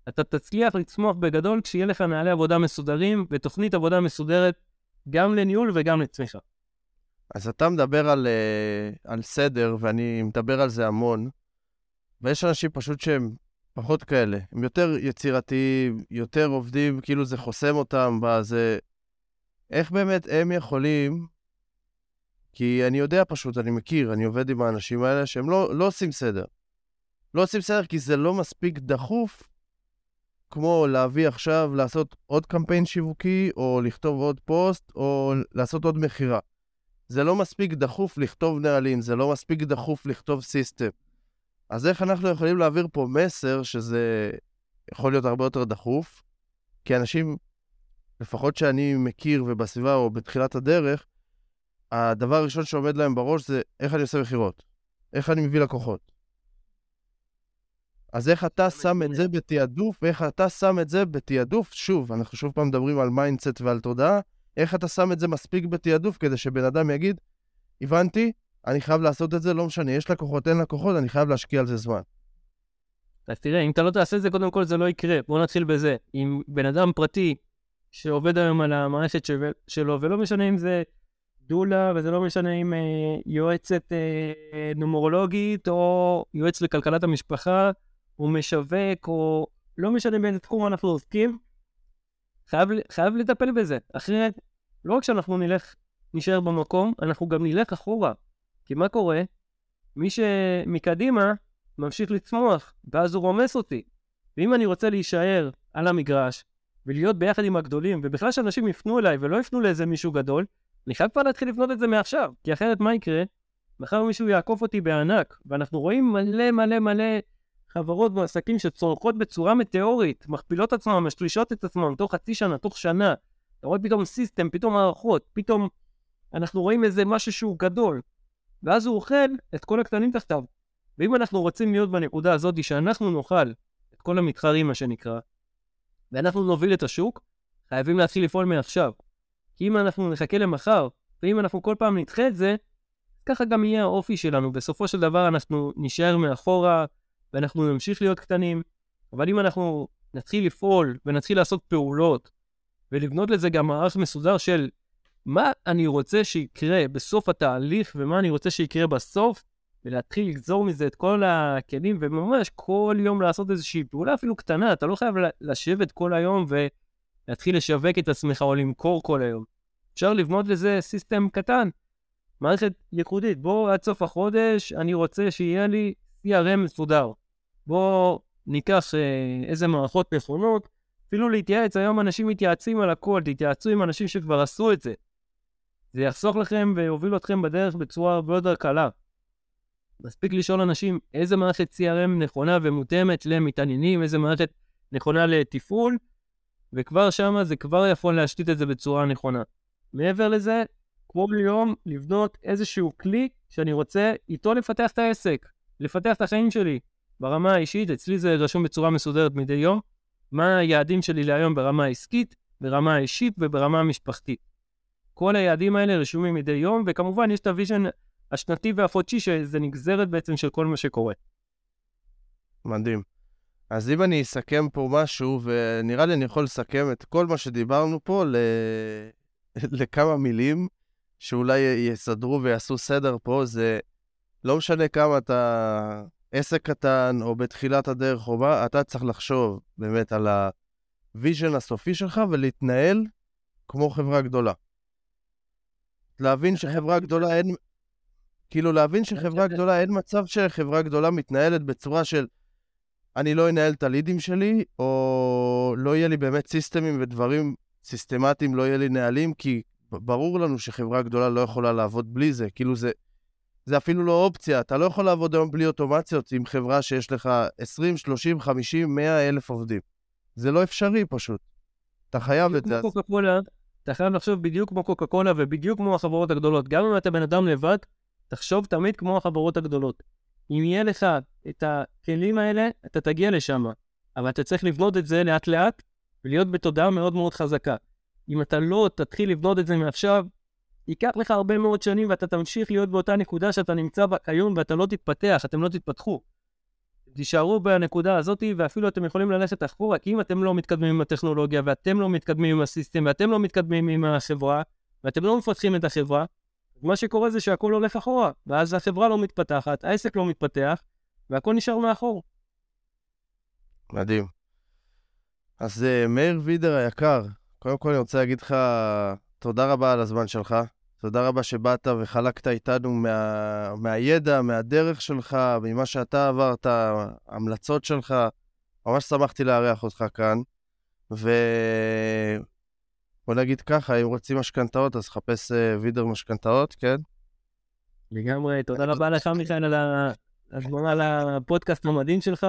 B: אתה תצליח לצמוח בגדול כשיהיה לך נהלי עבודה מסודרים ותוכנית עבודה מסודרת גם לניהול וגם לצמיחה.
A: אז אתה מדבר על, uh, על סדר, ואני מדבר על זה המון, ויש אנשים פשוט שהם פחות כאלה. הם יותר יצירתיים, יותר עובדים, כאילו זה חוסם אותם בזה. איך באמת הם יכולים כי אני יודע פשוט, אני מכיר, אני עובד עם האנשים האלה שהם לא, לא עושים סדר. לא עושים סדר כי זה לא מספיק דחוף, כמו להביא עכשיו, לעשות עוד קמפיין שיווקי, או לכתוב עוד פוסט, או לעשות עוד מכירה. זה לא מספיק דחוף לכתוב נהלים, זה לא מספיק דחוף לכתוב system. אז איך אנחנו יכולים להעביר פה מסר שזה יכול להיות הרבה יותר דחוף? כי אנשים, לפחות שאני מכיר ובסביבה או בתחילת הדרך, הדבר הראשון שעומד להם בראש זה איך אני עושה מכירות, איך אני מביא לקוחות. אז איך אתה שם את זה בתעדוף, ואיך אתה שם את זה בתעדוף, שוב, אנחנו שוב פעם מדברים על mindset ועל תודעה, איך אתה שם את זה מספיק בתעדוף כדי שבן אדם יגיד, הבנתי, אני חייב לעשות את זה, לא משנה, יש לקוחות, אין לקוחות, אני חייב להשקיע על זה זמן.
B: אז תראה, אם אתה לא תעשה את זה, קודם כל זה לא יקרה. בוא נתחיל בזה. אם בן אדם פרטי שעובד היום על המערכת שלו, ולא משנה אם זה דולה, וזה לא משנה אם אה, יועצת אה, נומרולוגית או יועץ לכלכלת המשפחה, או משווק, או לא משנה באיזה תחום אנחנו עוסקים, חייב, חייב לטפל בזה. אחרת, לא רק שאנחנו נלך, נשאר במקום, אנחנו גם נלך אחורה. כי מה קורה? מי שמקדימה ממשיך לצמוח, ואז הוא רומס אותי. ואם אני רוצה להישאר על המגרש, ולהיות ביחד עם הגדולים, ובכלל שאנשים יפנו אליי ולא יפנו לאיזה מישהו גדול, אני חייב כבר להתחיל לבנות את זה מעכשיו, כי אחרת מה יקרה? מחר מישהו יעקוף אותי בענק, ואנחנו רואים מלא מלא מלא חברות ועסקים שצורכות בצורה מטאורית, מכפילות עצמם, משלישות את עצמם תוך חצי שנה, תוך שנה. אתה רואה פתאום סיסטם, פתאום מערכות, פתאום אנחנו רואים איזה משהו שהוא גדול, ואז הוא אוכל את כל הקטנים תחתיו. ואם אנחנו רוצים להיות בנקודה הזאת שאנחנו נאכל את כל המתחרים, מה שנקרא, ואנחנו נוביל את השוק, חייבים להתחיל לפעול מעכשיו. כי אם אנחנו נחכה למחר, ואם אנחנו כל פעם נדחה את זה, ככה גם יהיה האופי שלנו. בסופו של דבר אנחנו נישאר מאחורה, ואנחנו נמשיך להיות קטנים. אבל אם אנחנו נתחיל לפעול ונתחיל לעשות פעולות, ולבנות לזה גם מערך מסודר של מה אני רוצה שיקרה בסוף התהליך ומה אני רוצה שיקרה בסוף, ולהתחיל לגזור מזה את כל הכלים, וממש כל יום לעשות איזושהי פעולה אפילו קטנה, אתה לא חייב לשבת כל היום ו... להתחיל לשווק את עצמך או למכור כל היום. אפשר לבנות לזה סיסטם קטן, מערכת ייחודית. בוא עד סוף החודש, אני רוצה שיהיה לי CRM מסודר. בוא ניקח אה, איזה מערכות נכונות, אפילו להתייעץ, היום אנשים מתייעצים על הכל, תתייעצו עם אנשים שכבר עשו את זה. זה יחסוך לכם ויוביל אתכם בדרך בצורה הרבה יותר קלה. מספיק לשאול אנשים איזה מערכת CRM נכונה ומותאמת למתעניינים, איזה מערכת נכונה לתפעול, וכבר שמה זה כבר יכול להשתית את זה בצורה נכונה. מעבר לזה, כמו ביום, לבנות איזשהו כלי שאני רוצה איתו לפתח את העסק, לפתח את החיים שלי. ברמה האישית, אצלי זה רשום בצורה מסודרת מדי יום, מה היעדים שלי להיום ברמה העסקית, ברמה האישית וברמה המשפחתית. כל היעדים האלה רשומים מדי יום, וכמובן יש את ה vision השנתי והחודשי, שזה נגזרת בעצם של כל מה שקורה.
A: מדהים. אז אם אני אסכם פה משהו, ונראה לי אני יכול לסכם את כל מה שדיברנו פה ל... לכמה מילים, שאולי יסדרו ויעשו סדר פה, זה לא משנה כמה אתה עסק קטן או בתחילת הדרך או מה, אתה צריך לחשוב באמת על ה vision הסופי שלך ולהתנהל כמו חברה גדולה. להבין שחברה גדולה אין... כאילו, להבין שחברה גדולה, אין מצב שחברה גדולה מתנהלת בצורה של אני לא אנהל את הלידים שלי, או לא יהיה לי באמת סיסטמים ודברים סיסטמטיים, לא יהיה לי נהלים, כי ברור לנו שחברה גדולה לא יכולה לעבוד בלי זה. כאילו, זה, זה אפילו לא אופציה. אתה לא יכול לעבוד היום בלי אוטומציות עם חברה שיש לך 20, 30, 50, 100 אלף עובדים. זה לא אפשרי פשוט. אתה חייב את זה.
B: קוקה קולה, אתה חייב לחשוב בדיוק כמו קוקה קולה ובדיוק כמו החברות הגדולות. גם אם אתה בן אדם לבד, תחשוב תמיד כמו החברות הגדולות. אם יהיה לך את הכלים האלה, אתה תגיע לשם. אבל אתה צריך לבנות את זה לאט-לאט ולהיות בתודעה מאוד מאוד חזקה. אם אתה לא תתחיל לבנות את זה מעכשיו, ייקח לך הרבה מאוד שנים ואתה תמשיך להיות באותה נקודה שאתה נמצא בה כיום ואתה לא תתפתח, אתם לא תתפתחו. תישארו בנקודה הזאת ואפילו אתם יכולים ללכת אחורה, כי אם אתם לא מתקדמים עם הטכנולוגיה ואתם לא מתקדמים עם הסיסטם ואתם לא מתקדמים עם החברה ואתם לא מפתחים את החברה, מה שקורה זה שהכל הולך אחורה, ואז החברה לא מתפתחת, העסק לא מתפתח, והכל נשאר מאחור.
A: מדהים. אז uh, מאיר וידר היקר, קודם כל אני רוצה להגיד לך תודה רבה על הזמן שלך. תודה רבה שבאת וחלקת איתנו מה, מהידע, מהדרך שלך, ממה שאתה עברת, ההמלצות שלך. ממש שמחתי לארח אותך כאן. ו... נגיד ככה, אם רוצים משכנתאות, אז חפש uh, וידר משכנתאות, כן?
B: לגמרי, תודה רבה לך, מיכאל, על ההזמנה לפודקאסט המדהים שלך,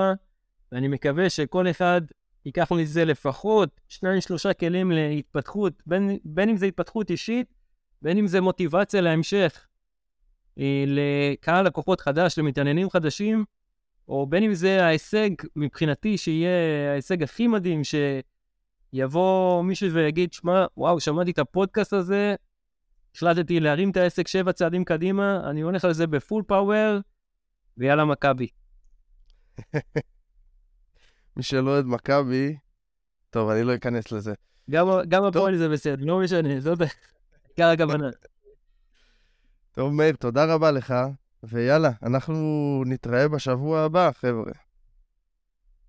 B: ואני מקווה שכל אחד ייקח מזה לפחות שניים, שלושה כלים להתפתחות, בין, בין אם זה התפתחות אישית, בין אם זה מוטיבציה להמשך, אה, לקהל לקוחות חדש, למתעניינים חדשים, או בין אם זה ההישג, מבחינתי, שיהיה ההישג הכי מדהים, שיבוא מישהו ויגיד, שמע, וואו, שמעתי את הפודקאסט הזה, החלטתי להרים את העסק שבע צעדים קדימה, אני הולך על זה בפול פאוור, ויאללה מכבי.
A: מי שלא אוהד מכבי, טוב, אני לא אכנס לזה.
B: גם הפועל זה בסדר, לא משנה, זאת עיקר הכוונה.
A: טוב, מאיר, תודה רבה לך, ויאללה, אנחנו נתראה בשבוע הבא, חבר'ה.